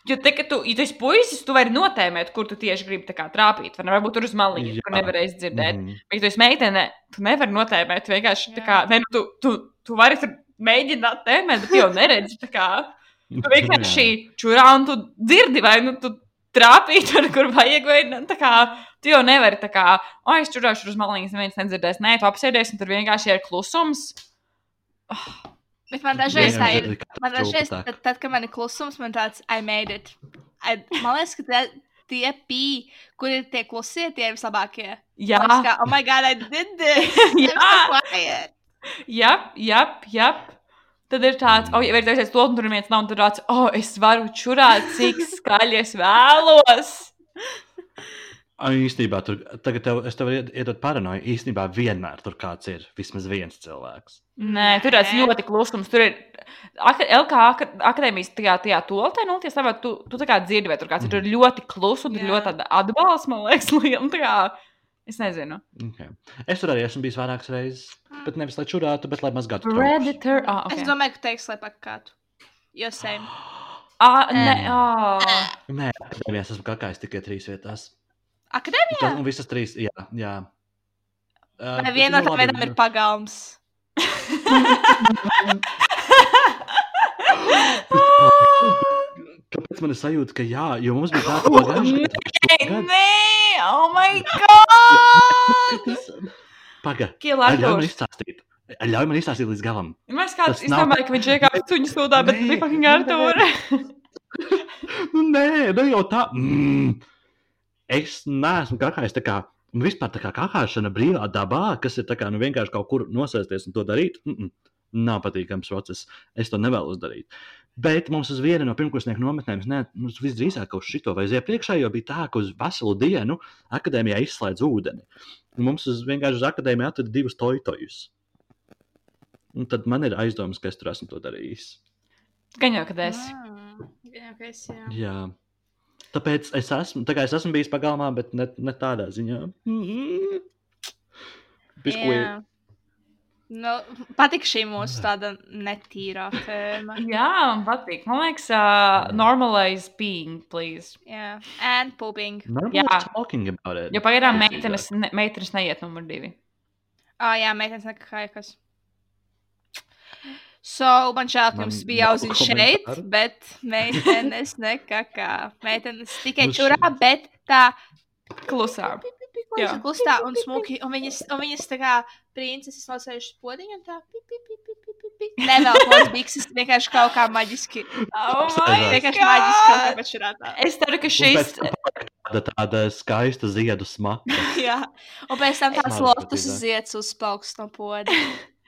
Jo te, kad tu, ja tu esi puisis, tu vari notēmēt, kur tu tieši gribi tā kā trāpīt. Vai? Varbūt tur uz maliņa, Jā. kur nevarēs dzirdēt. Mm. Bet, ja tu esi meitene, tu nevari notēmēt. Tu vienkārši tā kā, ne, nu, tu, tu, tu vari tur mēģināt tēmēt, bet tu jau neredzi. tā kā. Tu vienkārši čurā un tu dzirdi, vai nu tu trāpīt, tur, kur vajag. Vai, ne, tā kā, tu jau nevari tā kā, o, es čurāšu uz maliņas, neviens nedzirdēs. Nē, tu apsēdies un tur vienkārši ir klusums. Bet man dažreiz tā ir. Man dažreiz, tad, tad, kad man ir klusums, man tāds, I made it. I, man liekas, ka tā, tie pī, kur ir tie klusie, tie ir vislabākie. Jā, Liekas, kā, oh my god, I did this! Jā. so quiet. jā, jā, jā. Tad ir tāds, oh, ja ir tāds, to tur neviens nav, un tur tāds, oh, es varu čurāt, cik skaļi es vēlos. Ai, Īstenībā, tur, tagad tev, es tev ied- iedod paranoju. Īstenībā vienmēr tur kāds ir. Vismaz viens cilvēks. Nē, tur ir ļoti klusums. Tur ir ak LK ak- akadēmijas tajā, tajā toltē, nu, tie savā, tu, tu tā kā dzirdi, vai tur kāds ir tur ir ļoti kluss un tur ir ļoti atbalsts, man liekas, liela. Es nezinu. Okay. Es tur arī esmu bijis vairākas reizes. Bet nevis lai čurātu, bet lai mazgātu. Redditor. Ah, Es okay. domāju, ka teiks, lai pakātu. Jo same. Ah, nē, ah. Nē, akadēmijās esmu kakājis tikai trīs vietās. Akadēmijā? Tas, un visas trīs, jā. jā. Uh, Vai viena no tām vietām ir pagalms? Kāpēc man ir sajūta, ka jā, jo mums bija tāds pagājušajā gadā. Nē, oh my god! Pagaid, ļauj man izstāstīt. Ļauj man izstāstīt līdz galam. Mēs kāds, domāju, ka viņš vienkārši suņu sūdā, bet Nē, bija fucking Artūra. Nu, nē, ne jau tā. Mm. Es neesmu kakājis tā kā. un Vispār tā kā kakāšana brīvā dabā, kas ir kā nu, vienkārši kaut kur nosēsties un to darīt, mm -mm, nav patīkams process. Es to nevēlos darīt. Bet mums uz vienu no pirmkursnieku nometnēm, ne, mums visdrīzāk uz šito vai uz iepriekšējo bija tā, ka uz veselu dienu akadēmijā izslēdz ūdeni. Un mums uz vienkārši uz akadēmiju atrada divus toitojus. Un tad man ir aizdomas, ka es tur esmu to darījis. Gan jau, kad es. Gan jau, ka es, jā. Jā. Tāpēc es esmu, tā es esmu bijis pagalmā, bet ne, ne tādā ziņā. Bišķi, Jā. Nu, patīk šī mūsu tāda netīrā tēma. Jā, man patīk. Man liekas, uh, normalize being, please. Jā, and pooping. Normally Jā. talking about it. Jo pagaidām meitenes, ne, meitenes neiet numur divi. Ah, jā, meitenes nekāja kas. So, man žēl, ka jums bija nav jāuzzina šeit, bet meitenes nekā. Meitenes tikai Nu, čurā, bet tā Klusā. Klusa, klustā un smuki. Un viņas, un viņas tā kā princeses nosēžas podiņā un tā. Pi, pi, pi, pi, pi, pi, pi. Nevēl tos bikses, vienkārši kaut kā maģiski. Oh my Vienkārši maģiski kaut kā pašurātā. Es ceru, ka šis. Tāda, tāda skaista ziedu smaka. Jā. Un pēc tam tāds lotus patīk. ziets uz spauks no poda.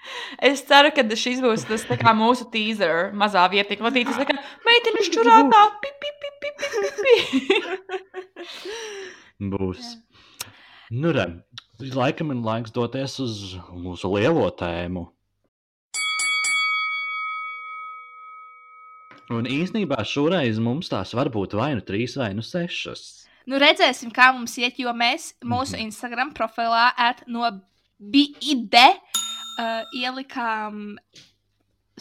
Es ceru, ka šis būs tas kā mūsu teaser, mazā vietā, Latītas tā kā meitenes čurātā. Pi, pi, pi, pi, pi, pi, pi. Būs. Nu, re, laikam ir laiks doties uz mūsu lielo tēmu. Un īsnībā šoreiz mums tās var būt vai nu trīs, vai nu sešas. Nu, redzēsim, kā mums iet, jo mēs mūsu Mhm. Instagram profilā at no BID uh, ielikām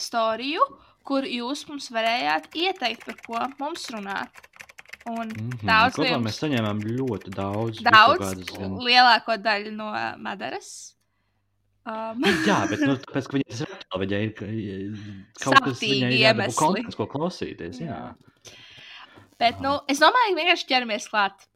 storiju, kur jūs mums varējāt ieteikt, par ko mums runāt. Un Mhm. Daudz Kopā jums- mēs saņēmām ļoti daudz. daudz, um, lielāko daļu no Madaras. Um, Jā, bet nu, tāpēc, ka viņai ir reāli, viņai ir ka- kaut kas iemesli. konteksts, ko klausīties. Jā. bet, nu, es domāju, ka vienkārši ķeramies klāt.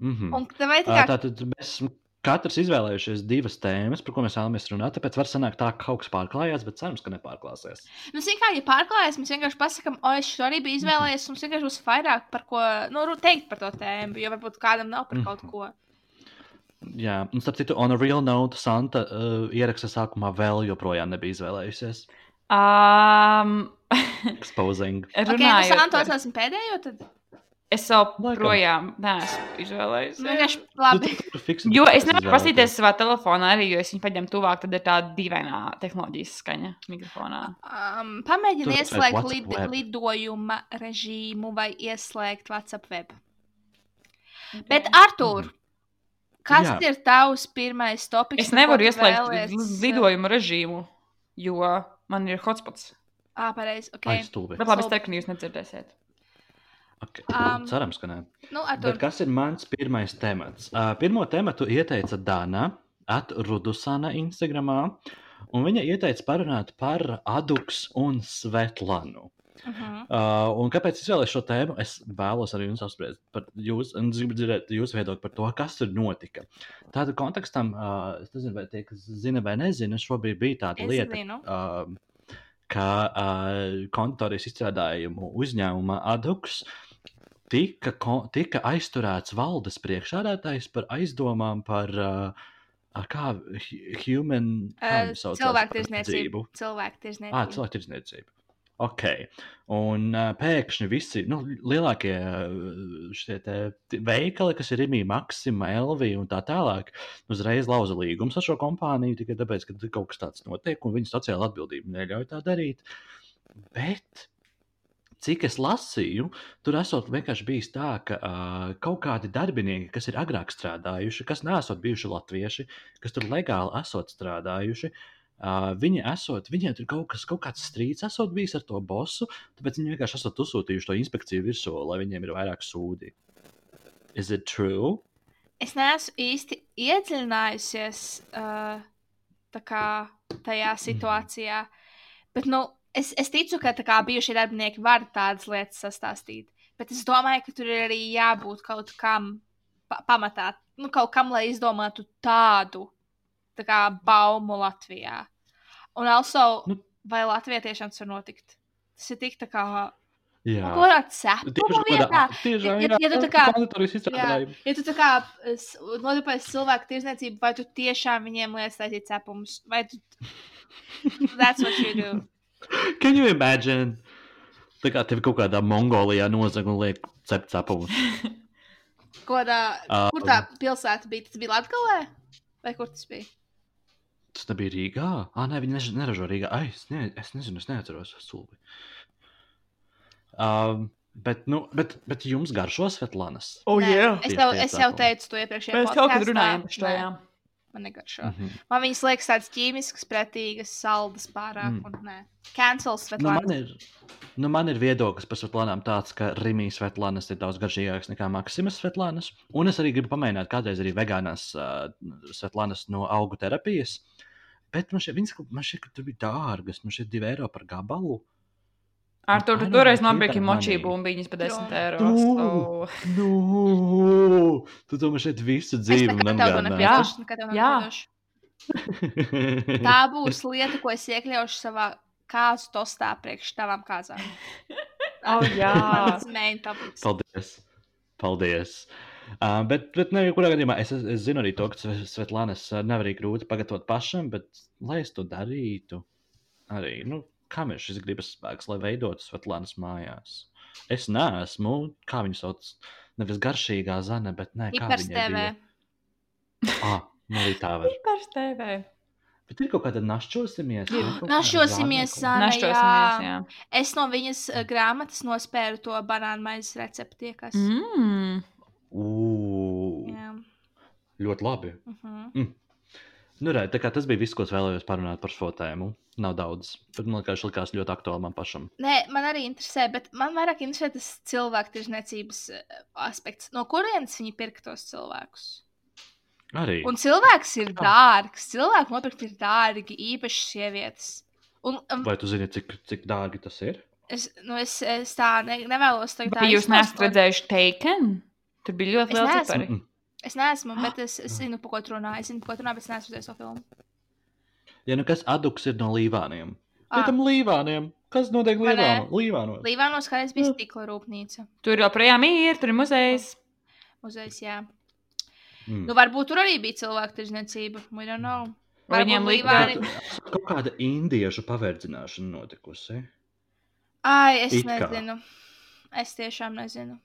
Mhm. Un tā tā kā Tātad mēs esam katrs izvēlējušies divas tēmas, par ko mēs vēlamies runāt. Tāpēc var sanākt tā, ka kaut kas pārklājās, bet cerams, ka nepārklāsies. Nu, zin kā, ja pārklājas, mēs vienkārši pasakām, o, es šo arī biju izvēlējies, mums vienkārši būs vairāk par ko, nu, teikt par to tēmu, jo varbūt kādam nav par kaut Mhm. ko. Jā, un starp citu, on a real note, Santa uh, ieraksta sākumā vēl joprojām nebija izvēlējusies. Um, Exposing. Ok, nu, runājot, Santo par- pēdējo, tad es vēl Laikam. projām neesmu izvēlējies. nu, vienkārši labi. fiksi- Jo es nevaru paskatīties savā telefonā, arī jo es viņu paņemu tuvāk, tad ir tāda dīvainā tehnoloģijas skaņa mikrofonā. Um, pamēģini ieslēgt lid, web. lidojuma režīmu vai ieslēgt WhatsApp web. Bet, Artur, kas Jā. ir tavs pirmais topiks? Es nevaru ieslēgt vēlies, li- uh, lidojumu režīmu, jo man ir hotspots. Ā, pareizi, ok. Ai, stulbi. Bet labi, es ceru, ka jūs nedzirdēsiet. Okay. Um, Cerams, ka nē. Nu, Bet Artur, kas ir mans pirmais temats? Uh, pirmo tematu ieteica Dana Atrudusana Instagramā, un viņa ieteica parunāt par Aduks un Svetlanu. uh -huh. Uh, un kāpēc es izvēlējos šo tēmu? Es vēlos arī jums apspriest par jūs, un gribu dzirdēt jūsu viedokli par to, kas tur notika. Tāda kontekstam, uh, es nezinu, vai tie, kas zina vai nezina, šobrīd bija tāda Es lieta, zinu. uh, ka uh, kontorijas izstrādājumu uzņēmuma Aduks tika, tika aizturēts valdes priekšādātājs par aizdomām par uh, kā hu- human tirzniecību. verdzību. Cilvēku Ah, tirdzniecība. Ok. Un uh, pēkšņi visi nu, lielākie uh, šie veikali, kas ir Rīgā, Maksima, Elvija un tā tālāk, uzreiz lauza līgumus ar šo kompāniju tikai tāpēc, ka kaut kas tāds notiek un viņu sociāla atbildība neļauj tā darīt. Bet cik es lasīju, tur esot vienkārši bijis tā, ka uh, kaut kādi darbinieki, kas ir agrāk strādājuši, kas nesot bijuši latvieši, kas tur legāli esot strādājuši, uh, viņi esot, viņiem tur kaut, kas, kaut kāds strīds esot bijis ar to bosu, tāpēc viņi vienkārši esat uzsūtījuši to inspekciju virsū, lai viņiem ir vairāk sūdi. Is it true? Es neesmu īsti iedziļinājusies uh, kā tajā situācijā. Bet, nu, es, es ticu, ka kā bijušie darbinieki var tādas lietas sastāstīt. Bet es domāju, ka tur ir arī jābūt kaut kam pa pamatā, nu, kaut kam, lai izdomātu tādu tā kā baumu Latvijā. Un also, Nu. vai Latvijā tiešām tas var notikt? Tas ir tik tā kā. Jā. Kaut kādā cepuma vietā. tiešām Ja- ja- ja tu tā kā- izstrādājumi. Ja tu tā kā s- nodarbojies cilvēku tirzniecību, vai tu tiešām viņiem lietas taisīt cepumus, vai tu. That's what you do. Can you imagine? Tā kā tev kaut kādā Mongolijā nozag un liek cept cepumus. Kodā, Um. kur tā pilsēta bija? Tas bija Latvijā? Vai kur tas bija? Tas nebija Rīgā. Ah, nē, viņi než- neražo Rīgā. Ai, es, ne, es nezinu, es neatceros. Stulbi. Um, bet, nu, bet, bet jums garšo Svetlanas. Oh, jā. Es, tev, es jau teicu to iepriekšējā Mēs kaut kad runājām par šo, jā. Man negaršo. Mhm. Man viņas liekas tādas ķīmiskas, pretīgas, saldas pārāk. Mm. Un, nē, cancels Nu, man, Svetlana. ir, nu, man ir viedoklis par Svetlanām tāds, ka Rimijas Svetlanas ir daudz garšīgākas nekā Maksimas Svetlanas. Un es arī gribu pamēģināt kādreiz arī vegānās uh, Svetlanas no augu terapijas. Bet man šķiet, man ka tur bija dārgas. Man šķiet, 2 eiro par gabalu. Ar to I don't toreiz nopirki močī bumbiņas par 10 True. eiro. So- Nu, tu to man šeit visu Es dzīvi nekad tev nepiedošu. nekad tev nepiedošu. Tā būs lieta, ko es iekļaušu savā kāzu tostā priekš tavām kāzām. Oh, jā. Tas main topics. Paldies! Paldies! Uh, bet, bet ne, jebkurā gadījumā es, es, es zinu arī to, ka Sve- Svetlānas nav arī grūti pagatavot pašam, bet lai es to darītu, arī, nu, kam ir šis gribas spēks, lai veidotu Svetlānas mājās? Es neesmu, kā viņu sauc, nevis garšīgā zana, bet nē, kā Hipers viņai TV. bija. Ah, nu arī tā var. Par TV. Bet ir kaut kāda našķosimies. Našķosimies, Zana, Našķosimies, jā. Es no viņas uh, grāmatas nospēru to banānu maizes recepti. Kas... Mm. Ū, Jā. ļoti labi. Uh -huh. Nu, re, tā kā tas bija viss, ko es vēlējos parunāt par šo tēmu. Nav daudz, bet man liekas, likās ļoti aktuāli man pašam. Nē, man arī interesē, bet man vairāk interesē tas cilvēku tirzniecības uh, aspekts. No kurienes viņi pirka tos cilvēkus? Arī. Un cilvēks ir dārgs. Cilvēku nopirkt ir dārgi, īpaši sievietes. Un, um, Vai tu zini, cik, cik dārgi tas ir? es, nu, es, es tā ne, nevēlos tagad Vai jūs neesat redzējuši Taken? Tur bija ļoti liela neesmu. Es neesmu, bet es, es zinu, par ko tu runā. Es zinu, par ko tu runā, bet es neesmu redzējis to filmu. Ja nu kas aduks ir no līvāniem? Ah. Tam līvāniem. Kas notiek līvāno? līvānos? Līvānos kādreiz bija stikla rūpnīca. Tur joprojām ir, tur ir muzejs. Muzejs, jā. Mm. Nu, varbūt tur arī bija cilvēku tirzniecība. We don't know. Lika- Līvāni- Kaut kāda indiešu paverdzināšana notikusi. Ai, es It kā. nezinu. Es tiešām nezinu.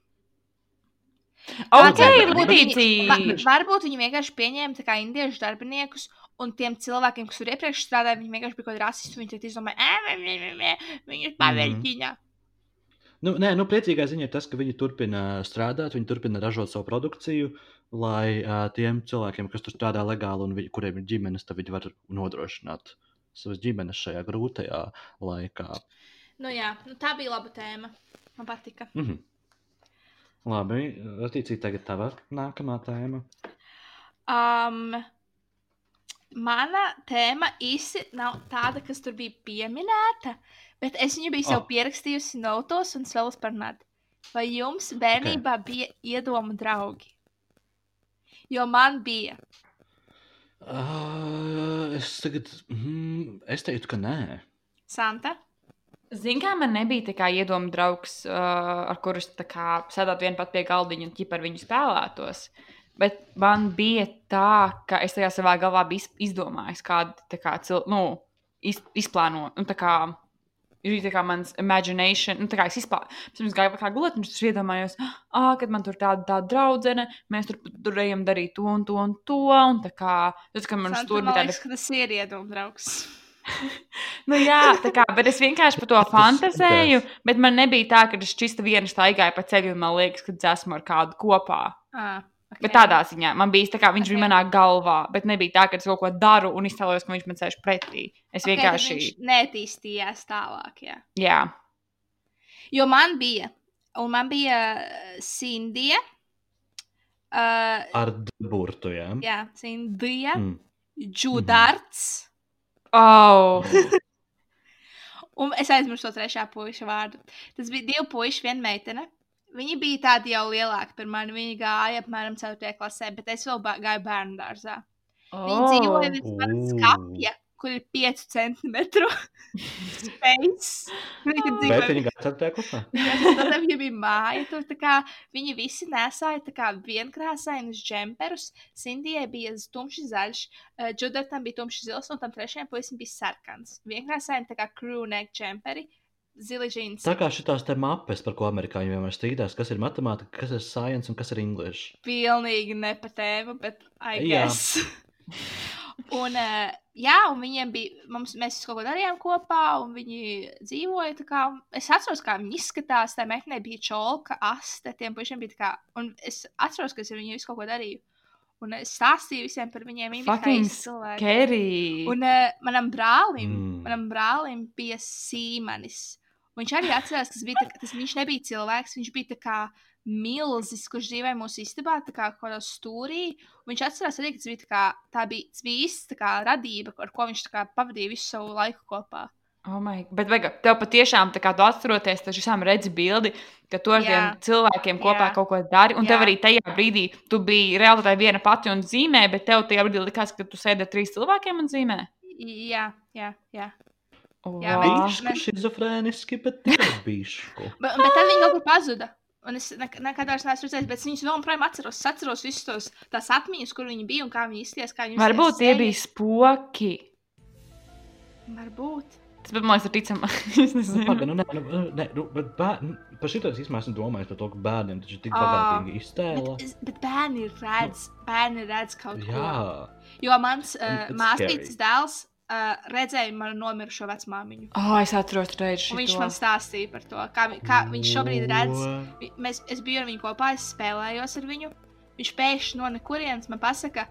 Ok, Varbūt varbūt viņi, varbūt viņi vienkārši pieņēma indiešu darbiniekus, un tiem cilvēkiem, kas tur iepriekš strādāja, viņi vienkārši bija kaut kādi rasisti. Viņi tagad izdomāja, ka viņus paveļķina. Nu, nē, nu, priecīgā ziņa ir tas, ka viņi turpina strādāt, viņi turpina ražot savu produkciju, lai uh, tiem cilvēkiem, kas tur strādā legāli un viņi, kuriem ir ģimenes, tad viņi var nodrošināt savas ģimenes šajā grūtajā laikā. Nu jā, nu, tā bija laba tēma. Man patika. Mhm. Labi, Latīcija, tagad tava nākamā tēma. Um, mana tēma īsi nav tāda, kas tur bija pieminēta, bet es viņu biju Oh. pierakstījusi notos un es vēlos parunāt. Vai jums bērnībā okay. bija iedomu draugi? Jo man bija. Uh, es tagad, mm, es teiktu, ka nē. Santa, Ziniet, kā man nebija tā kā iedomā draugs, uh, ar kurus sēdētu vienā pat pie galdiņa un ķip ar viņu spēlētos. Bet man bija tā, ka es tajā savā galvā biju iz- izdomājis, kādu tā kā, cil, nu, iz, tā kā, ir tā kā mans imagination, nu, tā kā es izplānoju. Pirms gāju kā gulēt, un es iedomājos, ah, kad man tur tāda, tāda draudzene, mēs tur, tur ejam darīt to un to un to. Un tā kā, tas, ka man tur man bija liekas, tāda ka tas ir iedomājums draugs. Nu, jā, tā kā, bet es vienkārši par to fantāzēju. Bet man nebija tā, ka es čista viena staigāju pa ceļu un man liekas, ka es esmu ar kādu kopā. Ah, okay. Bet tādā ziņā man bija tā, kā viņš okay. Ok. bija manā galvā, bet nebija tā, ka es kaut ko daru un iztēlojos, ka viņš man sēž pretī. Es Ok, tad vienkārši. Netīstījās tālāk. Jā. Jā, Jo man bija, un man bija Sindija. Uh, Ar burtu, jā. jā, Sindija, mm. Mm. Džudarts. Oh, Un es aizmirsu to trešā puika vārdu. Tas bija divi puiši, viena meitene. Viņi bija tādi jau lielāki par mani. Viņi gāja apmēram 4. klasē, bet es vēl gāju bērnu dārzā. Viņi oh. dzīvoja virs manas Ooh. kapja, kur ir 5 centimetru tur Bet viņi gāja ceturtajā klasē. Tad viņam bija māja. Tur, tā kā, viņi visi nesāja tā kā vienkrāsainus džemperus. Sindijai bija tumši zaļš, uh, Džudatam bija tumši zils, un tam trešajam puisim bija sarkans. Vienkrāsaini tā kā crewneck džemperi, zili džins. Tā kā šitās te mapes, par ko amerikāņi vienmēr strīdās, kas ir matemātika, kas ir science un kas ir English. Pilnīgi ne pa tēmu, bet I Jā. un, uh, jā, un viņiem bija, mums, mēs kaut ko darījām kopā, un viņi dzīvoja tā kā, es atceros, kā viņi izskatās, tā meitenei bija čolka, aste, tiem puišiem bija tā kā, un es atceros, ka es ar viņiem visu kaut ko darīju. Un es stāstīju visiem par viņiem. Kerry. Un uh, manam brālim, Mm. manam brālim bija sīmanis. Un Viņš arī atcerās, tas bija, tā, tas, viņš nebija cilvēks, viņš bija tā kā milzis, kurš dzīvoja mūsu istabā, tā kā kādā stūrī. Un viņš atcerās arī, ka tas bija, tā kā, tā bija, tas bija īsts tā kā radība, ar ko viņš tā kā pavadīja visu savu laiku kopā. Oh my, bet vega, tev patiešām, tā kā tu atceroties, tad šām redzi bildi, ka tu ar tiem cilvēkiem kopā Jā. kaut ko dari. Un Jā. tev arī tajā brīdī, tu biji reāli viena pati un zīmē, bet tev tajā brīdī likās, ka tu sēdi ar trīs cilvēkiem un zīmē. Jā, jā, jā. Oh, Jā, viņš- Bišku šizofrēniski, bet tikai bišku. Bet, bet tad viņi kaut kur pazuda. Un es nek nekad vairs neesmu redzējis, bet viņus joprojām atceros. Es atceros visus tos tās atmiņas, kur viņi bija un kā viņi izties. Kā viņi Varbūt tie bija spoki. Varbūt. Tas, bet, man liekas, ir ticami. es Nu, nezinu. paga, nu, nē, nu, nē, nu, bet bēr, nu, par šito es īstenībā esmu domājis par to, ka bērniem taču ir tik bagātīgi iztēle. Bet, bet bērni redz, bērni redz kaut ko. Jā, Jo mans uh, scary. dēls uh, redzēja manu nomirušo vecmāmiņu. Oh, es atceros, reiz Un viņš man stāstīja par to, kā, vi- kā viņš šobrīd redz. Vi- Mēs, es biju ar viņu kopā, es spēlējos ar viņu. Viņš pēkšņi no nekurienes man pasaka,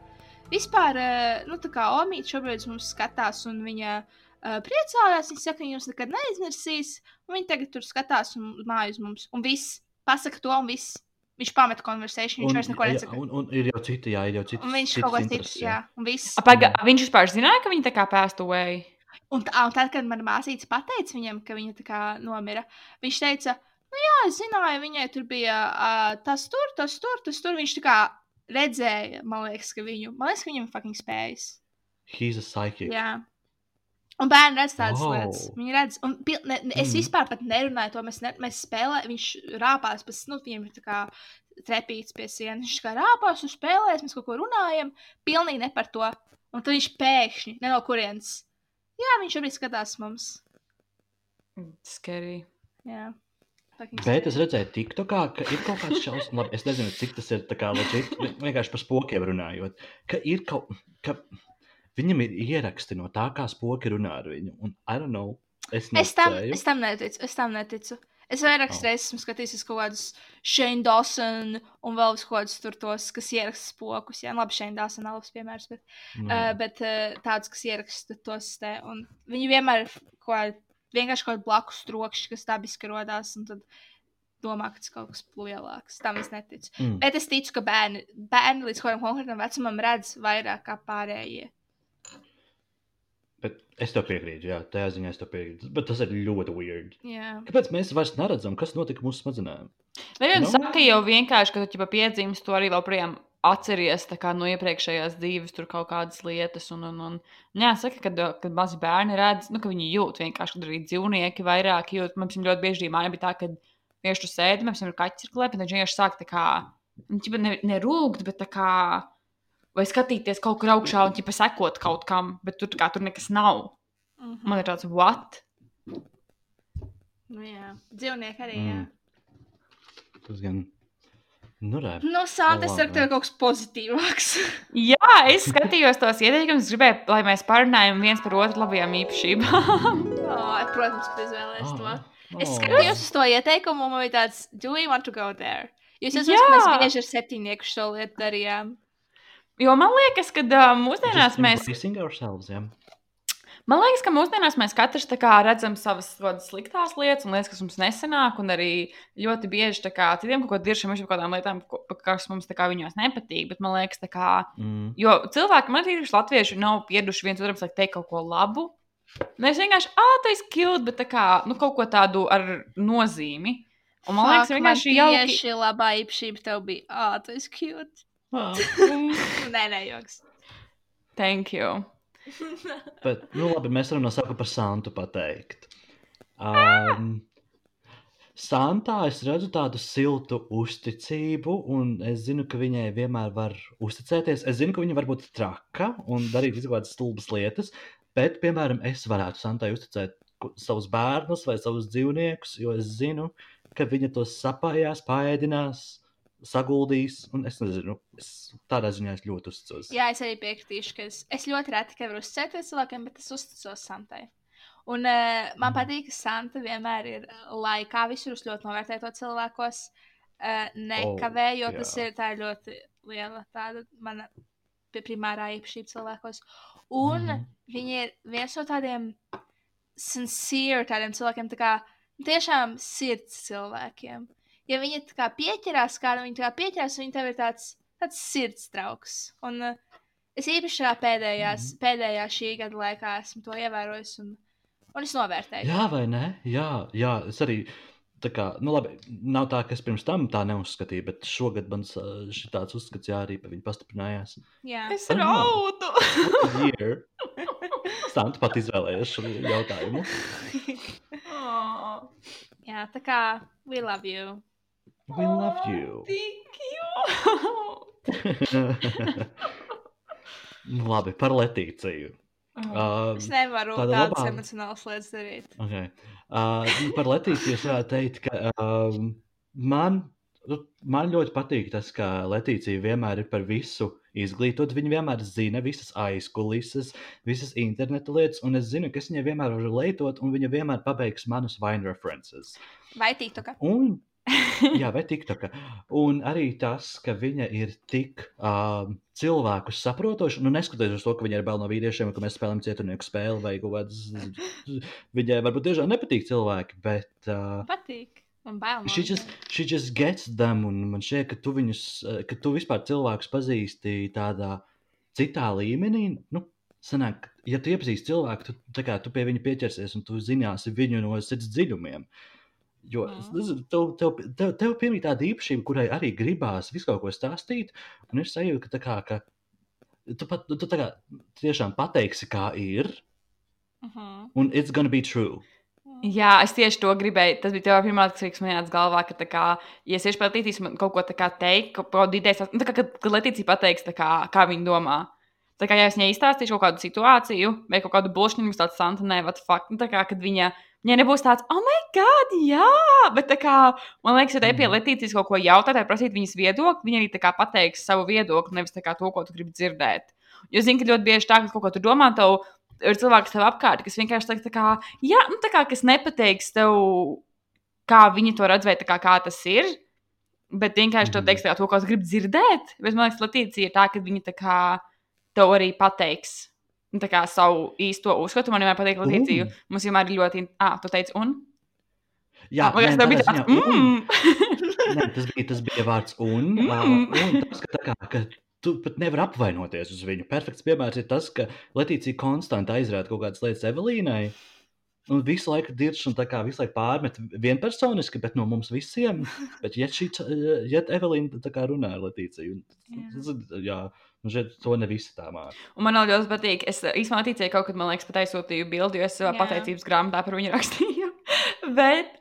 vispār, eh, nu, tā kā Omīte šobrīd mums skatās, un viņa uh, priecājās. Viņa saka, ka jūs nekad neaizmirsīs. Un viņa tagad tur skatās un mājas uz mums. Un viss pasaka to, un viss. Viņš pamet konversāciju, viņš vairs neko nesaka. Un, un ir jau citi, jā, ir jau citi. Un viņš kaut ko citu, jā, un viss. Paga, viņš vispār zināja, ka viņi tā kā passed away. Un, tā, un tad, kad manā māsīca pateica viņam, ka viņa tā kā nomira, viņš teica, nu jā, es zināju, viņai tur bija uh, tas tur, tas tur, tas tur. Viņš tā kā redzēja, man liekas, ka viņu, man liekas, ka viņam ir fucking spējas. He's a psychic. Jā. Un bērni redz tādas wow. lietas. Viņi redz, un pil, ne, ne, es Mm. mm. vispār pat nerunāju to. Mēs, ne, mēs spēlējām, viņš rāpās, pēc nu, viņam ir tā kā trepīts pie sienas. Viņš kā rāpās un spēlēs, mēs kaut ko runājam. Pilnīgi ne par to. Un tad viņš pēkšņi, ne no kurienes. Jā, viņš arī skatās mums. Scary. Jā. Fucking Bet es redzēju, TikTokā, ka ir kaut kāds šausmas, labi, es nezinu, cik tas ir tā kā legit, vi- vienkārši par spokiem runājot, ka ir kaut, ka viņam ir ieraksti no tā, kā spoki runā ar viņu, un I don't know, es Es tam, es tam neticu. Es tam neticu. Es vairākas Oh. reizes esmu skatījies kaut kādus Shane Dawson un vēl kaut kādus tur tos, kas ieraksta spokus. Jā, Nu, labi, Shane Dawson nav labs piemērs, bet, Nu, uh, bet uh, tāds, kas ieraksta tos te. Un viņi vienmēr ir kaut kādi, vienkārši kaut kādi blakus trokšņi, kas dabiski rodās, un tad domā, ka tas kaut kas lielāks. Tam es neticu. mm. Bet es ticu, ka bērni, bērni līdz kaut kādam konkrētam vecumam redz vairāk kā pārējie. Bet es tev piekrītu, jā, tajā ziņā es tev piekrītu, bet tas ir ļoti weird. Jā. Kāpēc mēs vairs neredzam, kas notika mūsu smadzenēm? Neviens Nu? no? saka jau vienkārši, ka tu ķipa piedzīmes to arī joprojām atceries kā, no iepriekšējās dzīves tur kaut kādas lietas. Un, un, un, jāsaka, kad, kad mazi bērni redz, nu, ka viņi jūt vienkārši, kad arī dzīvnieki vairāk jūt. Mums ļoti bieži mājā bija tā, ka vienkārši tu sēdi, mēs esam kaķis ir klēpē, tad viņš vienkārši sāk tā kā, viņš ne, nerūgt, bet tā kā, vai skatīties kaut kur augšā un ķipa sekot kaut kam, bet tur, kā, tur nekas nav. Mm -hmm. Man ir tāds, what? Nu, jā, dzīvnieki arī. Jā. Mm. Tas gan. Nu, re. No Santas labi. ir tev kaut kas pozitīvāks. Jā, es skatījos tos ieteikumus, gribēju, lai mēs parunājam viens par otru labajām īpašībām. oh, protams, ka izvēlējies Ah, to. oh. Es skatījos uz to ieteikumu, un man bija tāds, do we want to go there? Jūs esat, Jā. mēs bieži ar septiņnieku šo lietu darījām. Jo man liekas, ka uh, mūsdienās Just mēs, jā. man liekas, ka mūsdienās mēs katrs kā redzam savas sliktās lietas un lietas, kas mums nesenāk, un arī ļoti bieži kā citiem kaut ko diršam kaut kādām lietām, kas mums kā viņos nepatīk. Bet man liekas, kā, Mm. jo cilvēki, man liekas, latvieši nav pieraduši viens otram teikt kaut ko labu. Mēs vienkārši, ah, tas ir cute, bet tā kā, nu, kaut ko tādu ar nozīmi. Un man liekas, Fuck, vienkārši man jauki. labā īpašība tev bija. Ah, tu esi cute. Ah, Nē, nē, joks. Thank you. Bet, nu, labi, mēs varam no sākuma par Santu pateikt. Um, Santā es redzu tādu siltu uzticību, un es zinu, ka viņai vienmēr var uzticēties. Es zinu, ka viņa var būt traka un darīt kādas stulbas lietas, bet, piemēram, es varētu Santai uzticēt savus bērnus vai savus dzīvniekus, jo es zinu, ka viņa tos sapājās, paēdinās, saguldīs. Un es nezinu, es tādā ziņā es ļoti uzticos. Jā, es arī piekritīšu, ka es, es ļoti reti varu uzticēties cilvēkiem, bet es uzticos Santai. Un uh, man patīk, ka Santa vienmēr ir laikā, visur ļoti novērtēju to cilvēkos. Uh, nekavē, jo jā. tas ir tā ir ļoti liela tāda mana primārā īpašība cilvēkos. Un mm Mhm. -hmm. viņi ir viens no tādiem sincere tādiem cilvēkiem, tā kā tiešām sirds cilvēkiem. Ja viņi tā kā pieķerās kādam, viņi tā kā pieķerās, un viņi tev ir tāds, tāds sirds draugs. Un uh, es īpaši šajā pēdējās, mm -hmm. pēdējā šī gada laikā esmu to ievērojis, un, un es novērtēju. Jā, vai ne? Jā, jā es arī. Tā kā, nu labi, nav tā, ka es pirms tam tā neuzskatīju, bet šogad man šī tāds uzskats, jā, arī pa viņu pastiprinājās. Jā. Es Ah. raudu. Santa pat izvēlējies šo jautājumu. oh, Jā, tā kā we love you. We love you. thank you. Labi, par Letīciju. oh. Um, Es nevaru tāda tādas labā- emocionālas lietas darīt. Okay. Uh, nu, par Latviju es varētu teikt, ka um, man, nu, man ļoti patīk tas, ka Latvija vienmēr ir par visu izglītot. Viņa vienmēr zina visas aizkulises, visas interneta lietas, un es zinu, ka es viņai vienmēr varu leitot, un viņa vienmēr pabeigs manus vine references. Vai tīktoka? Un, jā, vai TikToka. Un arī tas, ka viņa ir tik um, cilvēku saprotoša, nu, neskatoties uz to, ka viņa ir bail no vīriešiem, ka mēs spēlējam cietunieku spēli vai kaut kādas. Viņai varbūt tiešām nepatīk cilvēki, bet. Uh, Patīk. She just, she just gets them, un man šķiet, ka tu viņus, ka tu vispār cilvēkus pazīsti tādā citā līmenī. Nu, sanāk, ja tu iepazīsti cilvēku, tu, kā, tu pie viņa pieķersies un tu zināsi viņu no sirds dziļumiem. Jo nezinu, tev, tev, tev, tev piemīt tāda īpašība, kurai arī gribās visu kaut ko stāstīt, un ir sajūta, ka, kā, ka tu, pat, tu kā tiešām pateiksi, kā ir, Mhm. un it's gonna be true. Jā, es tieši to gribēju. Tas bija pirmā, kas man ienāca galvā, ka, kā, ja es tieši pat Latīcijas man kaut ko tā kā teikt, kaut kādu ideju, nu, kā, kad, Latīcija pateiks, kā, kā viņa domā. Tā kā, ja es viņai izstāstīšu kaut kādu situāciju, vai kaut kādu bullshit, tāds santa, ne, what fuck, nu, tā kā, kad viņa, viņai nebūs tāds, oh, my god, jā, bet kā, man liekas, ja te pie Mhm. Latīcijas kaut ko jautāt, vai prasīt viņas viedokli, viņa arī pateiks savu viedokli, nevis to, ko tu gribi dzirdēt. Jo zini, ka ļoti bieži tā, ka kaut ko tu domā, tev ir cilvēks tev apkārt, kas vienkārši tā kā, jā, nu, tā kā, kas nepateiks tev, kā viņi to redz, vai tā kā, kā tas ir. Bet vienkārši mm Mhm. teiks, kā, to, ko es gribu dzirdēt. Bet man liekas, Latīcija ir tā, ka viņi tā kā tev arī pateiks kā savu īsto uzskatu. Man vienmēr patīk Latīcija. Un. Mums vienmēr ir ļoti, ah, tu teici, un? Jā, Ah, nē, tev bija tāds, mm. Nē, tas bija, tas bija vārds un. Mm. Uh, un tas, ka, tā kā, ka tu pat nevari apvainoties uz viņu. Perfekts piemērs ir tas, ka Latīcija konstanti aizrāda kaut kādas lietas Evelīnai. Un visu laiku dirž un tā kā visu laiku pārmet vienpersoniski, bet no mums visiem. Bet, ja šī, ja Evelīna tā kā runā ar Latīciju, un, jā, nu, šeit to ne visi tā māca. Un man ļoti patīk. Es īstenībā ticēju, kaut kad man liekas, pat aizsūtīju bildi, jo es savā Jā. pateicības grāmatā par viņu rakstīju. Bet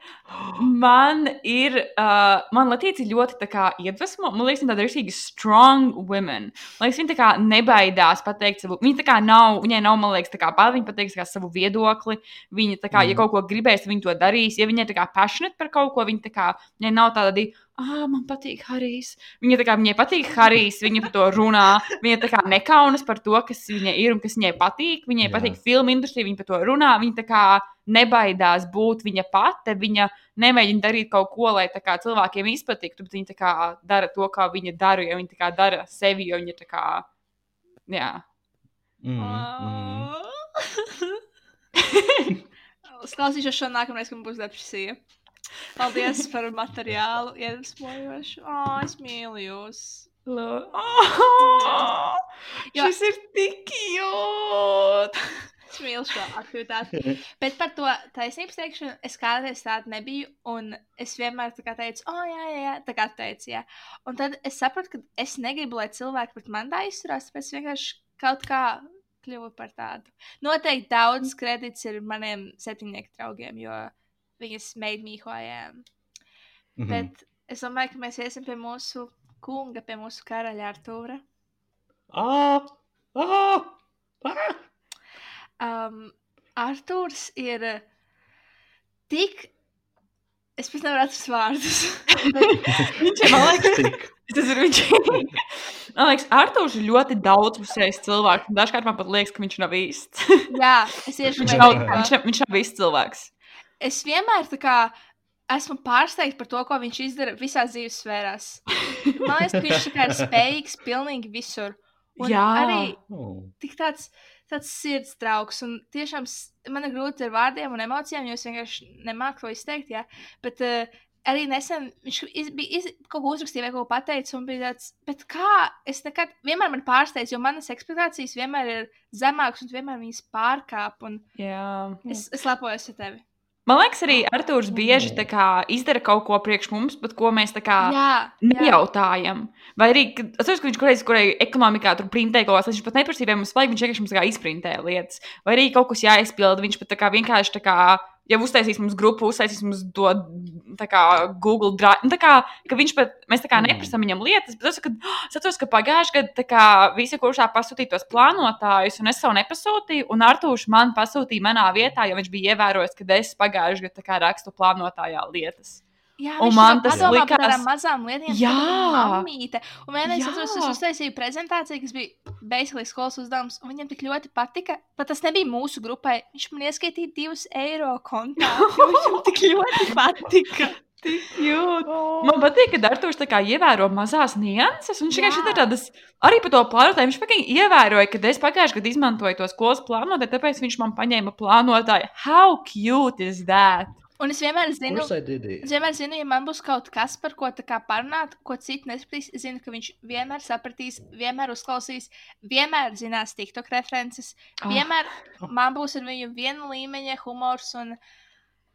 man ir, uh, man Latīcija ļoti iedvesmo. Man liekas, viņa tāda rīktīgi strong woman. Man liekas, viņa tā kā nebaidās pateikt savu, viņa tā kā nav, viņai nav, man liekas, tā kā bail, viņa pateiks savu viedokli. Viņa tā kā, mm. ja Mhm. kaut ko gribēs, viņa to darīs. Ja viņa ir tā kā passionate par kaut ko, viņa tā kā, viņai nav tāda, ah, man patīk Harijs. Viņa tā kā, viņai patīk Harijs, viņa par to runā. Viņa tā kā nekaunas par to, kas viņai ir un kas viņai patīk. Viņai Jā. patīk filmu industrija, viņa par to runā. Viņa tā kā nebaidās būt viņa pati. Viņa nemēģina darīt kaut ko, lai tā kā cilvēkiem izpatiktu, bet viņa tā kā dara to, kā viņa dara, jo viņa tā kā dara sevi, jo viņa tā kā, jā. Mm, mm. Es klausīšos šo nākamreiz, kad būs depresija. Paldies par materiālu, iedvesmojošu. Oh, es mīlu jūs. Oh, Jo- šis ir tik jūt! Es mīlu šo aktivitāti. Bet par to taisnības teikšanu es kādreiz tādu nebiju. Un es vienmēr teicu, oh, jā, jā, jā, tā kā teicu, jā. Un tad es sapratu, ka es negribu, lai cilvēki pret mani tā izturās. Tāpēc es vienkārši kaut kā kļuvu par tādu. Noteikti daudz kredits ir maniem septiņnieku draugiem, jo viņas made me who I am. Mhm. Bet es domāju, ka mēs iesim pie mūsu kunga, pie mūsu karaļa Artūra. Ah! Ah! Ah! Um, Arthurs ir tik. Es pat nevaru atrast vārdus. Viņš ir, Tik. tas ir viņš. Man liekas, Arthurs ir ļoti daudzpusējs cilvēks. Dažkārt man pat liekas, ka viņš nav īsts. Jā, es tieši Viņš nav, viņš, nav- viņš nav īsts cilvēks. Es vienmēr tā kā esmu pārsteigts par to, ko viņš izdara visās dzīves sfērās. Man liekas, ka viņš ir spējīgs pilnīgi visur. Un Jā. arī tik tāds, tāds sirds draugs. Un tiešām man ir grūti ar vārdiem un emocijām, jo es vienkārši nemāku to izteikt. Jā. Bet uh, arī nesen viņš iz, bija iz, kaut ko uzrakstīja vai kaut ko pateicis. Un bija tāds, bet kā es nekad, vienmēr man pārsteidz, jo manas ekspektācijas vienmēr ir zemākas un vienmēr viņas pārkāp. Un Jā. es, es lepojos ar tevi. Man liekas, arī Arthurs bieži kā, izdara kaut ko priekš mums, bet ko mēs tā kā Jā, jā. nejautājam. Vai arī, es saprotu, ka viņš kādreiz, kurai ekonomikā tur printēja kaut ko, viņš pat neprasīja, vai mums vajag, viņš vienkārši mums izprintēja lietas. Vai arī kaut kas jāizpilda, viņš pat tā kā vienkārši tā kā, ja uztaisīs mums grupu, uztaisīs mums to kā Google Drive. Nu, tā kā, ka viņš pat, mēs tā kā Mm. neprasām viņam lietas, bet es ka, es atceros, ka pagājušajā gadā visi kuršā pasūtīja tos plānotājus, un es savu nepasūtīju, un Artūrs man pasūtīja manā vietā, jo viņš bija ievērojis, ka es pagājušajā gadā rakstu plānotājā lietas. Jā, Un man tas likās par mazām lietām, Jā! mamīte. Un vienreiz es uztaisīju prezentāciju, kas bija basically skolas uzdevums, un viņam tik ļoti patika, bet tas nebija mūsu grupai. Viņš man ieskaitīja divus eiro kontā. jo Viņam tik ļoti patika. Tik jūt. Man patīk, ka Arthurs tā kā ievēro mazās nianses. un Viņš vienkārši ir tādas, arī par to plānotāju. Viņš tikai ievēroja, ka es pagājušajā gadā izmantoju to skolas plānotāju, tāpēc viņš man paņēma plānotāju. How cute is that? Un es vienmēr zinu. Es vienmēr zinu, ja man būs kaut kas, par ko tā kā parunāt, ko citi nesapratīs, es zinu, ka viņš vienmēr sapratīs, vienmēr uzklausīs, vienmēr zinās TikTok references, Ah. vienmēr man būs ar viņu viena līmeņa humors un,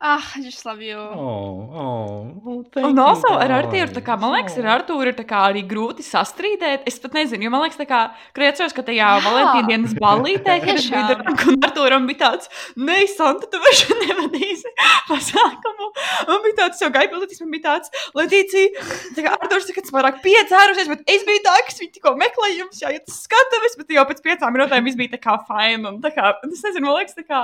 ah, I just love you. Oh, oh, oh, also ar Arthuru, tā kā, man liekas, ar Arthuru ir tā kā arī grūti sastrīdēt. Es pat nezinu, jo man liekas, tā kā, kur atceros, ka tajā Jā. Valentīna dienas ballītē, kad drunk, un Arturam bija tāds, nē, Santa, tu vairs nevadīsi pasākumu. Un bija tāds, jau gaipildītis, man bija tāds, Letīcija, tā kā Arturs, ka tas vairāk piedzērusies, bet es biju tā, kas viņu tikko meklēja, jums jāiet uz skatuves, bet jau pēc piecām minūtēm viss bija tā kā fine. Un tā kā, es nezinu, man liekas, tā kā,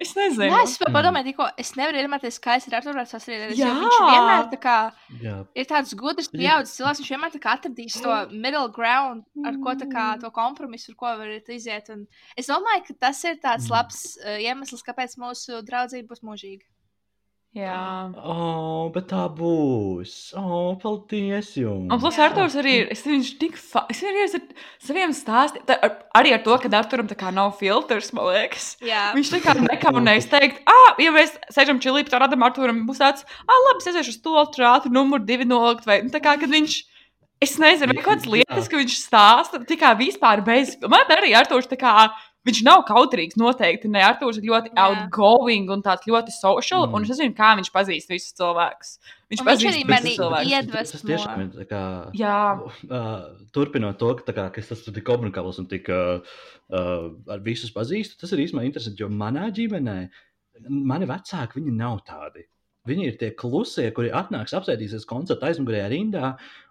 es nezinu. Jā, es Mm. padomāju, tikko es nevaru iedomāties, kā es ar sasrīdēties, jo Jā. viņš vienmēr tā kā Jā, ir tāds gudrs, Jā. pieaudzis cilvēks, viņš vienmēr atradīs to middle ground, ar ko tā kā Mm. to kompromisu, ar ko varat iziet. Un es domāju, ka tas ir tāds Mm. labs uh, iemesls, kāpēc mūsu draudzība būs mūžīga. Jā. oh, bet tā būs. Oh, paldies jums. Un plus. Arthurs arī ir. Es viņš tik fa... Es arī ar saviem stāstiem. tā- ar- Arī ar to, ka Arturam tā kā nav filtrs, man liekas. Jā, Viņš tā kā nekaunējas teikt, ah, ja mēs sēžam čilī, tad radam Arturam būs tāds, ah, labi, es aiziešu uz to ātru numuru divi nolikt. Vai nu, tā kā, kad viņš. Es nezinu, vai kādas lietas, ka viņš stāsta tikai vispār bez. Man arī Arthurs tā kā. Viņš nav kautrīgs, noteikti. Ne, Arthurs ir ļoti Jā. outgoing un tāds ļoti social. Mm. Un es nezinu, kā viņš pazīst visus cilvēkus. Viņš viņš pazīst arī visus mani cilvēkus. ied- Tas Iedvesmo. tiešām ir tā kā. Jā. Uh, turpinot to, ka, tā kā, ka es esmu tik komunikāls un tik uh, uh, ar visus pazīstu, tas ir īstenībā interesanti, jo manā ģimenē mani vecāki viņi nav tādi. Viņi ir tie klusie, kuri atnāks apsēdīsies koncerta aizmugurējā rindā,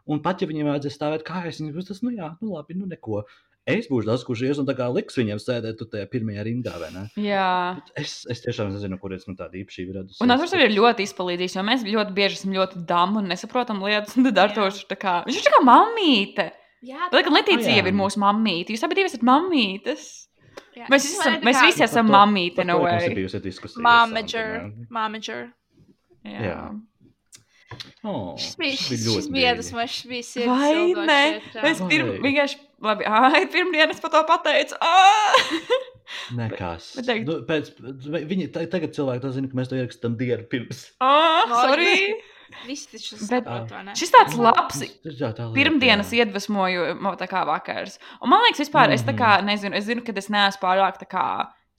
un pat ja viņiem vajadzēs stāvēt kājās, viņi būs tas, nu jā, nu labi, nu neko. Es būšu tas, kurš ies un tā kā liks viņiem sēdēt tur tajā pirmajā rindā, vai ne? Jā. Es, es tiešām nezinu, kurienes man tāda īpašība radusies. Un Arthurs arī ir ļoti izpalīdzīgs, jo mēs ļoti bieži esam ļoti dami un nesaprotam lietas. Un tad Arthurs ir tā kā, viņš ir tā kā mamīte. Jā, Letīcija Ah, jā. jau ir mūsu mamīte. Jūs abi esat mamītes. jā. Mēs, Tas visi esam, ir tā mēs kā visi esam to- par no to ir. Sandra, Momager. Jā. Jā. Oh, Šis bija, šis bija ļoti iedvesmojošs, šis bija sirds Vai ne? Es pirm, vienkārši, labi, ai, pirmdien es par to pateicu. Nekas. Bet teikt- Nu, pēc, viņi ta- tagad cilvēki to zina, ka mēs to ierakstām dienu pirms. Ah, Vai. sorry! Visi taču Bet- saprot, vai ne? Šis tāds labs tā lieta, pirmdienas man tā kā vakars. Un man liekas, vispār, es tā kā nezinu, es zinu, ka es neesmu pārāk tā kā.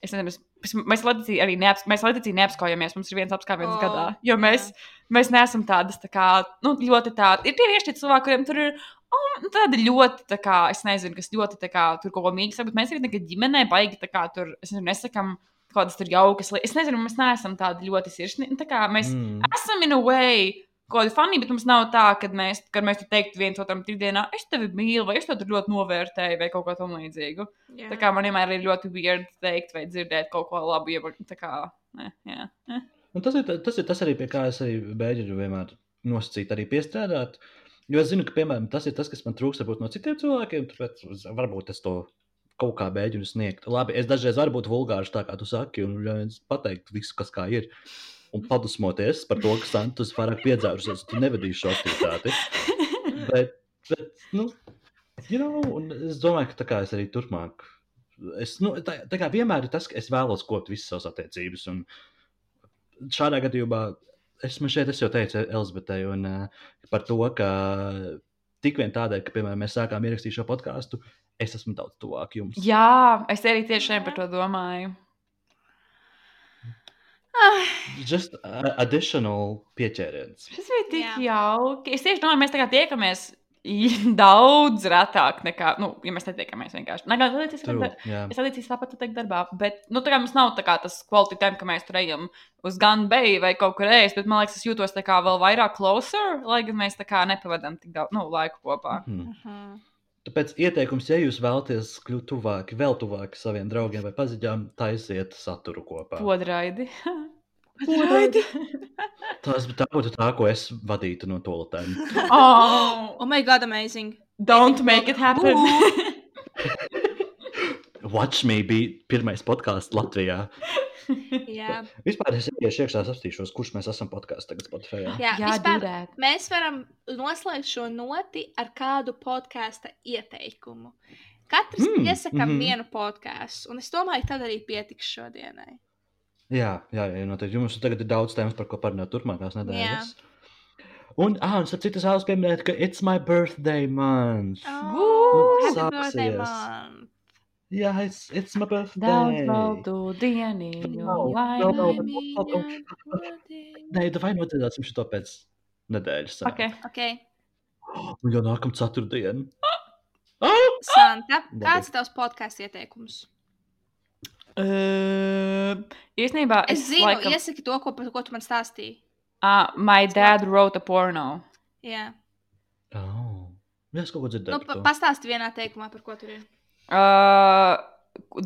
Es nezinu, es- mēs Latvijā arī neaps, mēs Latvijā neapskaujamies. Mums ir viens apskāviens oh, gadā. Jo jā. mēs, mēs neesam tādas tā kā, nu, ļoti tādi. Ir tieši tie cilvēki, kuriem tur ir oh, nu, tādi ļoti, tā kā, es nezinu, kas ļoti tā kā, tur kaut ko mīgs. Bet mēs arī nekad ģimenē baigi tā kā tur, es nezinu, nesakām kaut kādas tur jaukas lietas. Es nezinu, mēs neesam tādi ļoti sirsni. Tā kā mēs Mm. esam in a way. Kaut kāda funny, bet mums nav tā, ka mēs, kad mēs teiktu viens otram trīsdienā, es tevi mīlu, vai es to tur ļoti novērtēju, vai kaut ko tamlīdzīgu. Jā. Tā kā man vienmēr ir ļoti weird teikt, vai dzirdēt kaut ko labu, ja tā kā, ne, jā. Ne. Un tas, ir, tas ir tas arī, pie kā es arī mēģinu vienmēr nosacīt, arī piestrādāt. Jo es zinu, ka, piemēram, tas ir tas, kas man trūkst varbūt, no citiem cilvēkiem. Tāpēc varbūt es to kaut kā mēģinu sniegt. Labi, es dažreiz varu būt vulgārs, tā kā tu saki, un pateikt visu, kas kā ir. Un padusmoties par to, ka Santus vairāk piedzērusies, tu nevadīsi šo aktivitāti. Bet, bet nu, you know, es domāju, ka tā kā es arī turpmāk. Es, nu, tā, tā kā vienmēr ir tas, ka es vēlos kopt visas savas attiecības. Un šādā gadījumā es šeit es jau teicu Elizabetei uh, par to, ka tik vien tādēļ, ka, piemēram, mēs sākām ierakstīt šo podkāstu, es esmu daudz tuvāk jums. Jā, es arī tieši par to domāju. Just uh, additional pieķēriens. Tas bija tik Jā. jauki. Es tieši domāju, mēs tagad tiekamies daudz retāk nekā, nu, ja mēs netiekamies vienkārši. Nē, gan tas ir. Arī tāpat teikt, darbā, bet, nu, tā kā mums nav tā kā tas kvalitāte, time, ka mēs tur ejam uz gan beju vai kaut kur ēst, bet man liekas, es jūtos tā kā vēl vairāk closer, lai gan mēs tā kā nepavadām tik daudz, nu, laiku kopā. Mhm. mhm. Tāpēc ieteikums, ja jūs vēlaties kļūt tuvāki, vēl tuvāki saviem draugiem vai paziņām, taisiet saturu kopā. Podraidi. Podraidi. Tas tā būtu tā, ko es vadītu no toaletēm. oh, Oh my god, amazing. don't make it happen. Watch me bija pirmais podkāsts Latvijā. Jā, Vispār es iešu iekšā, apstīšos, kurš mēs esam podkāstā tagad Spotify. jā, Jā, vispār, do that. mēs varam noslēgt šo noti ar kādu podkāstu ieteikumu. Katrs Mm, iesaka mm. -hmm. vienu podkāstu, un es domāju, tad arī pietiks šodienai. Jā, jā, jā noteikti. Jums tagad ir daudz tēmas, par ko parunāt turpmākās nedēļas. Un, ah, un starp citu, es vēlos pieminēt, ka it's my birthday month. Oh, happy birthday, man! Jā, it's, it's my Daudz birthday. valdu dieniņu, Nav, lai nav, nav. Laimīga godiņa. Nē, vai notiedāsim šo pēc nedēļas. Ok, Ok, Un jau nākamā ceturtdiena. Oh! Santa, kāds ir tavs podkāstu ieteikums? Uh, īstenībā Es zinu, laikam, laikam... iesaki to, ko, par ko tu man stāstīji. uh, My dad wrote a porno. Jā, Oh. Jā, es kaut ko dzirdēju. nu, pa, pastāsti vienā teikumā, par ko tur ir. Uh,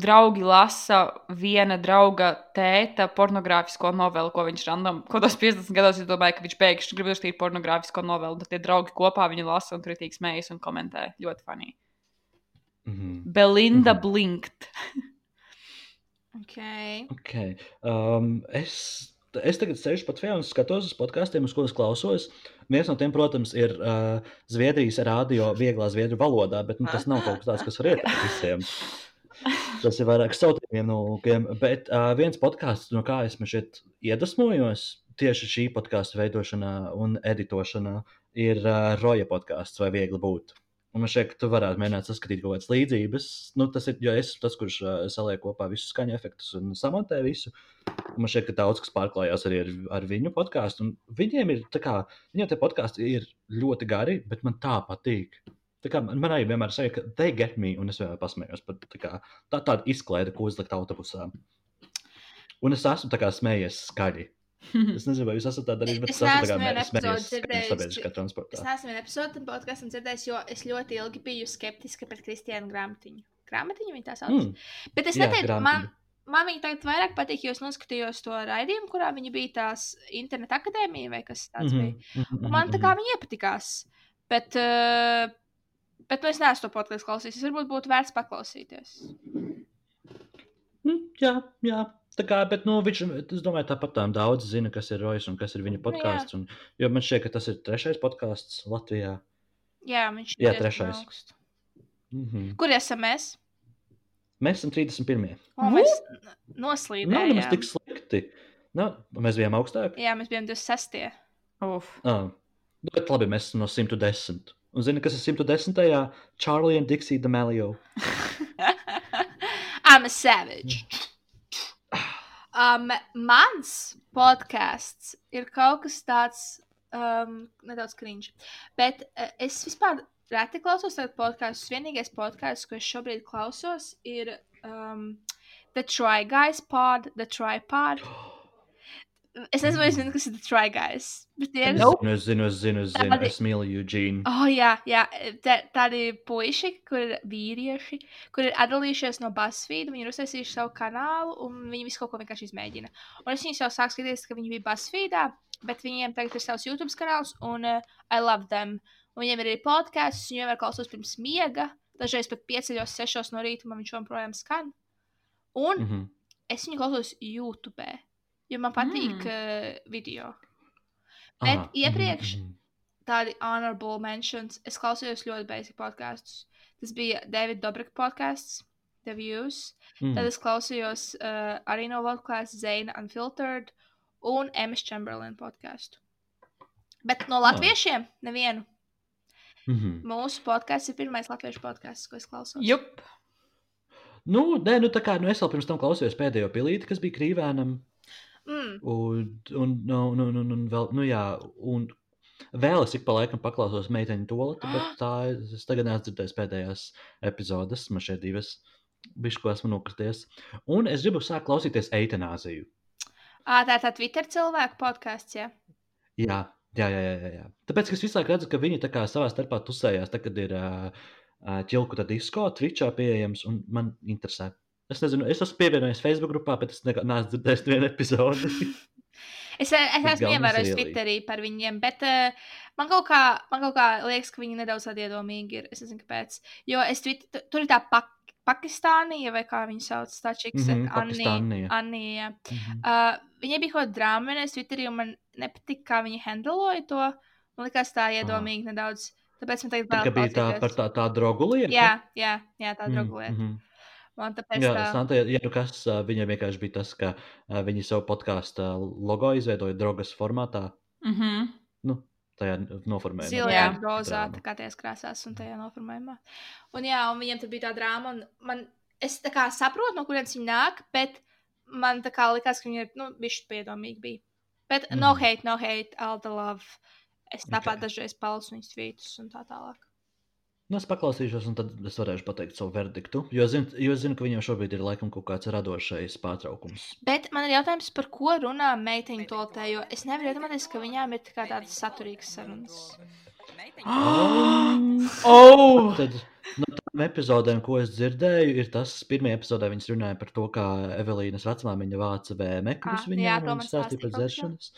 draugi lasa viena drauga tēta pornogrāfisko novelu, ko viņš random, kaut kādos 50 gados, es domāju, ka viņš pēkšņi grib uzrakstīt pornogrāfisko novelu, tad tie draugi kopā viņu lasa un ir tīk smējas un komentē. Ļoti funny. Mhm. Belinda Mhm. Blinkt. Okay. Okay. Um, es, es tagad sēžu pat vēl un skatos uz podkāstiem, uz ko es klausos. Viens no tiem, protams, ir uh, Zviedrijas radio, vieglā zviedru valodā, bet nu, tas nav kaut kas tāds, kas var ieteikt visiem. Tas ir vairāk sautīgiem nolūkiem. Bet uh, viens podkāsts, no kā es šeit iedvesmojos, tieši šī podkāstu veidošanā un editošanā, ir uh, Roja podkāsts vai Viegli būt. Un man ka tu varētu mēģināt saskatīt kaut kādas līdzības. Nu, tas ir, jo es esmu tas, kurš uh, saliek kopā visus skaņu efektus un samontē visu. Un man ka daudz kas pārklājās arī ar, ar viņu podkāstu. Viņiem ir tā kā, viņiem tie podkāsti ir ļoti gari, bet man tā patīk. Tā kā man man arī vienmēr saka, ka they get me, un es vienmēr pasmējos par tā, kā, tā tādu izklaide, ko uzlikt autobusā. Un es esmu smējies skaļi. Es nezinu, vai jūs esat tā darījuši, bet Es es esmu tā kā neesmu vienu mē- epizodi smējies skaļi dzirdējusi. sabiedriskā Es transportā. neesmu vienu epizodi tam podkāstam dzirdējis, jo es ļoti ilgi biju skeptiska pret Kristiānu Grāmatiņu. Grāmatiņu viņa tā sauc. Mm. Bet es Jā, neteiktu, man, man viņa tagad vairāk patīk, jo es noskatījos to raidījumu, kurā viņa bija tās interneta akadēmija vai kas tāds Mhm, bija. mhm, Un man tā mhm, kā viņa iepatikās. Bet, uh, bet nu, es neesmu to podkāstu klausījis. Varbūt būtu vērts paklausīties. Mm, jā, jā. Tā kā, bet, nu, viņš, es domāju, tāpat tām daudz zina, kas ir Rojas un kas ir Nu, viņa podkāsts. Un, jo man šķiet, ka tas ir trešais podkāsts Latvijā. Jā, viņš Jā, diezgan trešais. augsts. Mm -hmm. Kur esam mēs? Mēs esam 31. O, mēs Nav noslīdējām. nemaz tik slikti. Nu, mēs bijām augstāk. Jā, mēs bijām 26. Uf. Ah, bet labi, mēs esam no 110. Un zini, kas ir 110. Charlie and Dixie D'Amelio. I'm a savage. Um, mans podkāsts ir kaut kas tāds um, nedaudz cringe. Bet uh, es vispār reti klausos tādu podkāstu. Vienīgais podkāsts, ko es šobrīd klausos, ir um, The Try Guys pod, The Tripod. Es nezinu, es zinu, kas ir The Try Guys. Bet tie ir. Nope. Es zinu, es zinu, es zinu. Tādi- Es mīlu Eugene. Oh, jā, jā. Tā, tādi puiši, kur ir vīrieši, kur ir atdalījušies no BuzzFeed, viņi ir uztaisījuši savu kanālu, un viņi visu kaut ko vienkārši izmēģina. Un es viņus jau sāku skatīties, ka viņi bija BuzzFeedā, bet viņiem tagad ir savs YouTube kanāls, un uh, I love them. Un viņiem ir arī podkāsts, un vienmēr klausos pirms miega, dažreiz pat pieceļos sešos no rīta, man viņš joprojām skan. Un mm. -hmm. es viņu klausos YouTube, jo man patīk Mm. mm. uh, video. Bet mhm, iepriekš tādi honorable mentions. Es klausījos ļoti basic podkāstus. Tas bija Davida Dobrika podkāsts, The Views. Mm. Tad es klausījos uh, arī no Latvijas Zana Unfiltered un Emmas Chamberlain podkāstu. Bet no latviešiem nevienu. Mm -hmm. Mūsu podkāsts ir pirmais latviešu podkāsts, ko es klausos. Jup. Nu, nē, nu tā kā nu, es vēl pirms tam klausījos pēdējo pilīti, kas bija krīvēnam. Mm. Un, un, un, un, un, un vēl, nu jā, un vēl es ik pa laikam paklausos meiteņu toleti, bet tā es tagad neesmu dzirdējis pēdējās epizodes, man šeit divas. Bišķi, ko esmu nokrities. Un es gribu sākt klausīties eitanāziju. Ā, tā ir tā Twitter cilvēku podkāsts, jā. Jā, jā, jā, jā, jā. Tāpēc es visu laiku redzu, ka viņi tā kā savā starpā tusējās, tad, kad ir uh, uh, ķilku disko, tričā pieejams, un man interesē. Es nezinu, es esmu pievienojies Facebook grupā, bet es neesmu dzirdējis vienu epizodi. Es, es esmu ievērojis Twitterī par viņiem, bet uh, man, kaut kā, man kaut kā liekas, ka viņi nedaudz tādi iedomīgi ir. Es nezinu, kāpēc. Jo es Twitter, tur ir tā pak Pakistānija, vai kā viņi sauc, tā čiks, Mhm, Anija. Pakistānija. Anija. Mhm. Uh, viņai bija kaut kāda drāma, es Twitterī, un man nepatika, kā viņi handloja to. Man liekas, tā iedomīgi nedaudz. Tāpēc man tagad Tā vēl kā bija tā par tā, tā drogu lietu. Jā, jā, jā tā Mm, draugu lieta. mhm. Man tāpēc Jā, tā. Santa, ja nu kas, ā, viņai vienkārši bija tas, ka viņi savu podkāstu logo izveidoja drogas formātā. Mhm. Nu, tajā noformējumā. Zilajā, Jā. rozā, Drāma. tā kā tajās krāsās un tajā noformējumā. Un jā, un viņiem tur bija tā drāma, un man, es tā kā saprotu, no kurienes viņi nāk, bet man tā kā likās, ka viņi ir, nu, bišķi piedomīgi bija. Bet mm. no Mhm. hate, no hate, all the love. Es tāpat Ok. dažreiz palsu viņas tvītus un tā tālāk. Nu, es paklausīšos, un tad es varēšu pateikt savu verdiktu. Jo, zin, jo es zinu, ka viņam šobrīd ir laikam kaut kāds radošais pārtraukums. Bet man ir jautājums, par ko runā meiteņu toltē, jo es nevaru iedomāties, ka viņām ir tā kā tādas saturīgas sarunas. Oh! Tad no tām epizodēm, ko es dzirdēju, ir tas, ka pirmajā epizodē viņas runāja par to, kā Evelīnas vecmāmiņa vāca vēmekļus Ah, jā, un stāstīja par dzeršanas.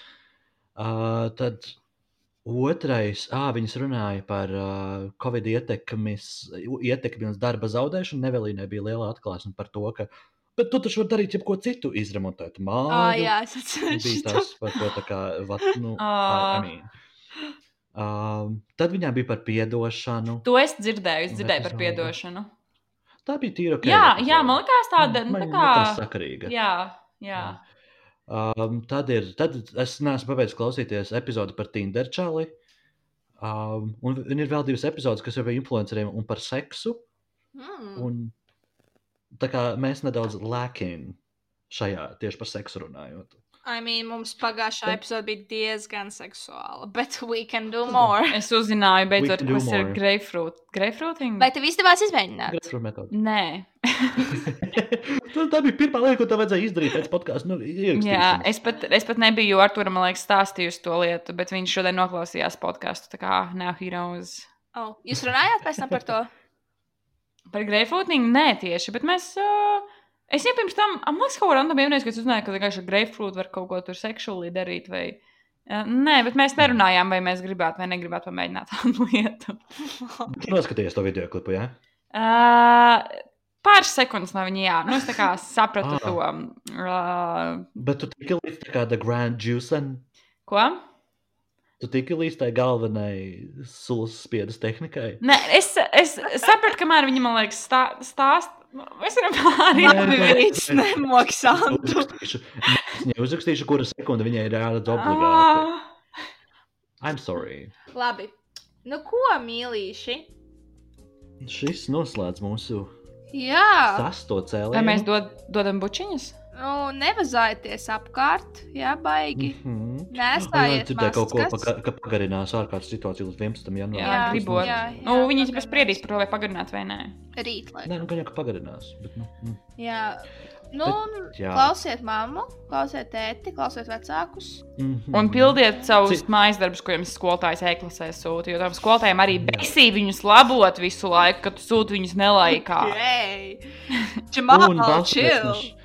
Uh, tad otrais, ah, viņas runāja par uh, Covid ietekmi uz darba zaudēšanu. Evelīnai bija liela atklāsme par to, ka Bet tu taču vari darīt jebko citu, izremontēt māju. Ah, jā, es atceros. tas, par ko tā kā, vat, nu, Ā. I mean. Um, tad viņām bija par piedošanu. To es dzirdēju, es dzirdēju par piedošanu. Tā bija tīra. Jā, jā, man liekas tāda, nu, Man tā likās kā. sakarīga. Jā, jā. Um, tad ir, tad es neesmu pabeidzis klausīties epizodi par Tinder čali. Um, un, un ir vēl divas epizodes, kas ir par influenceriem un par seksu. Mm. Un, tā kā mēs nedaudz lēkām šajā tieši par seksu runājot. I mean, mums pagājušā epizode bija diezgan seksuāla, bet we can do more. Es uzzināju, beidzot, kas ir more. grapefruit. Grapefruiting? Vai tev izdevās izmēģināt? Grafru metode. Nē. Tā bija pirmā lieta, ko tev vajadzēja izdarīt pēc podkāstu. Nu, Jā, es pat, es pat nebiju Arturam, man liekas, stāstījusi to lietu, bet viņš šodien noklausījās podkāstu. Tā kā now he knows. Oh, jūs runājāt pēc tam par to? Par grapefruiting nē, tieši, bet mēs. Uh, es jau pirms tam, man liekas, kaut kā random vienreiz, kad uzzināju, ka vienkārši grapefruit var kaut ko tur seksuāli darīt. Vai, uh, nē, bet mēs nerunājām, vai mēs gribētu vai negribētu pamēģināt tādu lietu. Tu noskaties to video klipu, jā? Uh, Pāris sekundes no viņa, jā. Nu, es tā kā sapratu Ah. to. Uh, Bet tu tiki līdz tā kā The Grand Juice. ko? Tu tiki līdz tai galvenai sulas spiedas tehnikai. Nē, es, es sapratu, kamēr viņa man liekas, stā, stāst. Mēs varam pārējāt. Labi, viņš nemaksātu. Uzrakstīšu, kura sekunde viņai ir jāredz obligāti. Ah, I'm sorry. Labi. Nu, ko, mīlīši? Šis noslēdz mūsu Jā, sasto Vai cēlienu. mēs dod, dodam bučiņas? nu, nevazājieties apkārt, jā, baigi. Mhm. Nestājiet dzirdēju kaut ko, maskas. paga, ka pagarinās ārkārtas situāciju līdz 11. Jā, janvārim. Jā, gribot. jā, Nu, jā, viņi jau spriedīs par to, vai pagarināt vai nē. Rīt, lai. Nē, nu, gan jau, ka pagarinās. Bet, nu, mm. Jā. Nu, jā. klausiet mammu, klausiet tēti, klausiet vecākus. Mhm. Un pildiet savus Cik- mājas darbus, ko jums skolotājs e-klasē sūta. Jo tam skolotājiem arī besī viņus labot visu laiku, kad tu sūti viņus nelaikā. Jei! Un Čemāl, balstoties no, chill!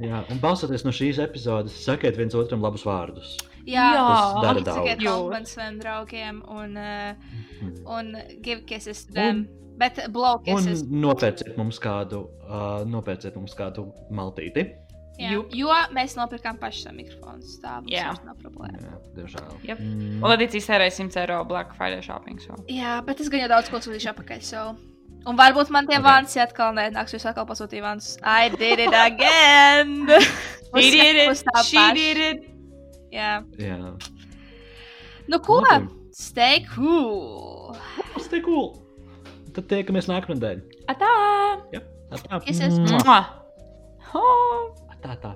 jā, un balstoties no šīs epizodes, sakiet viens otram labus vārdus. Jā, Tas dara un sakiet daudz. kompliments saviem draugiem un, uh, Mhm. un give kisses to them. Bet blow Un kisses. nopērciet mums kādu, uh, nopērciet mums kādu maltīti. Jā, Jup. jo mēs nopirkām pašu mikrofonu. Tā mums nav problēma. Jā, diemžēl. Jep. Mm. Un Ledīts iztērēja 100 eiro Black Friday shopping. So. Jā, bet es gan jau daudz ko sūtīšu apakaļ. So. Un varbūt man tie Ok. okay. vansi atkal nenāks. Jūs atkal pasūtījāt vansus. I did it again! She did it! She did it! Jā. Jā, Nu, ko? Stay cool! ir cool. Tad tiekamies nākamnedēļ. Atā! Jā, tā. Kisses. Mua. Mua! Oh! Tā, tā.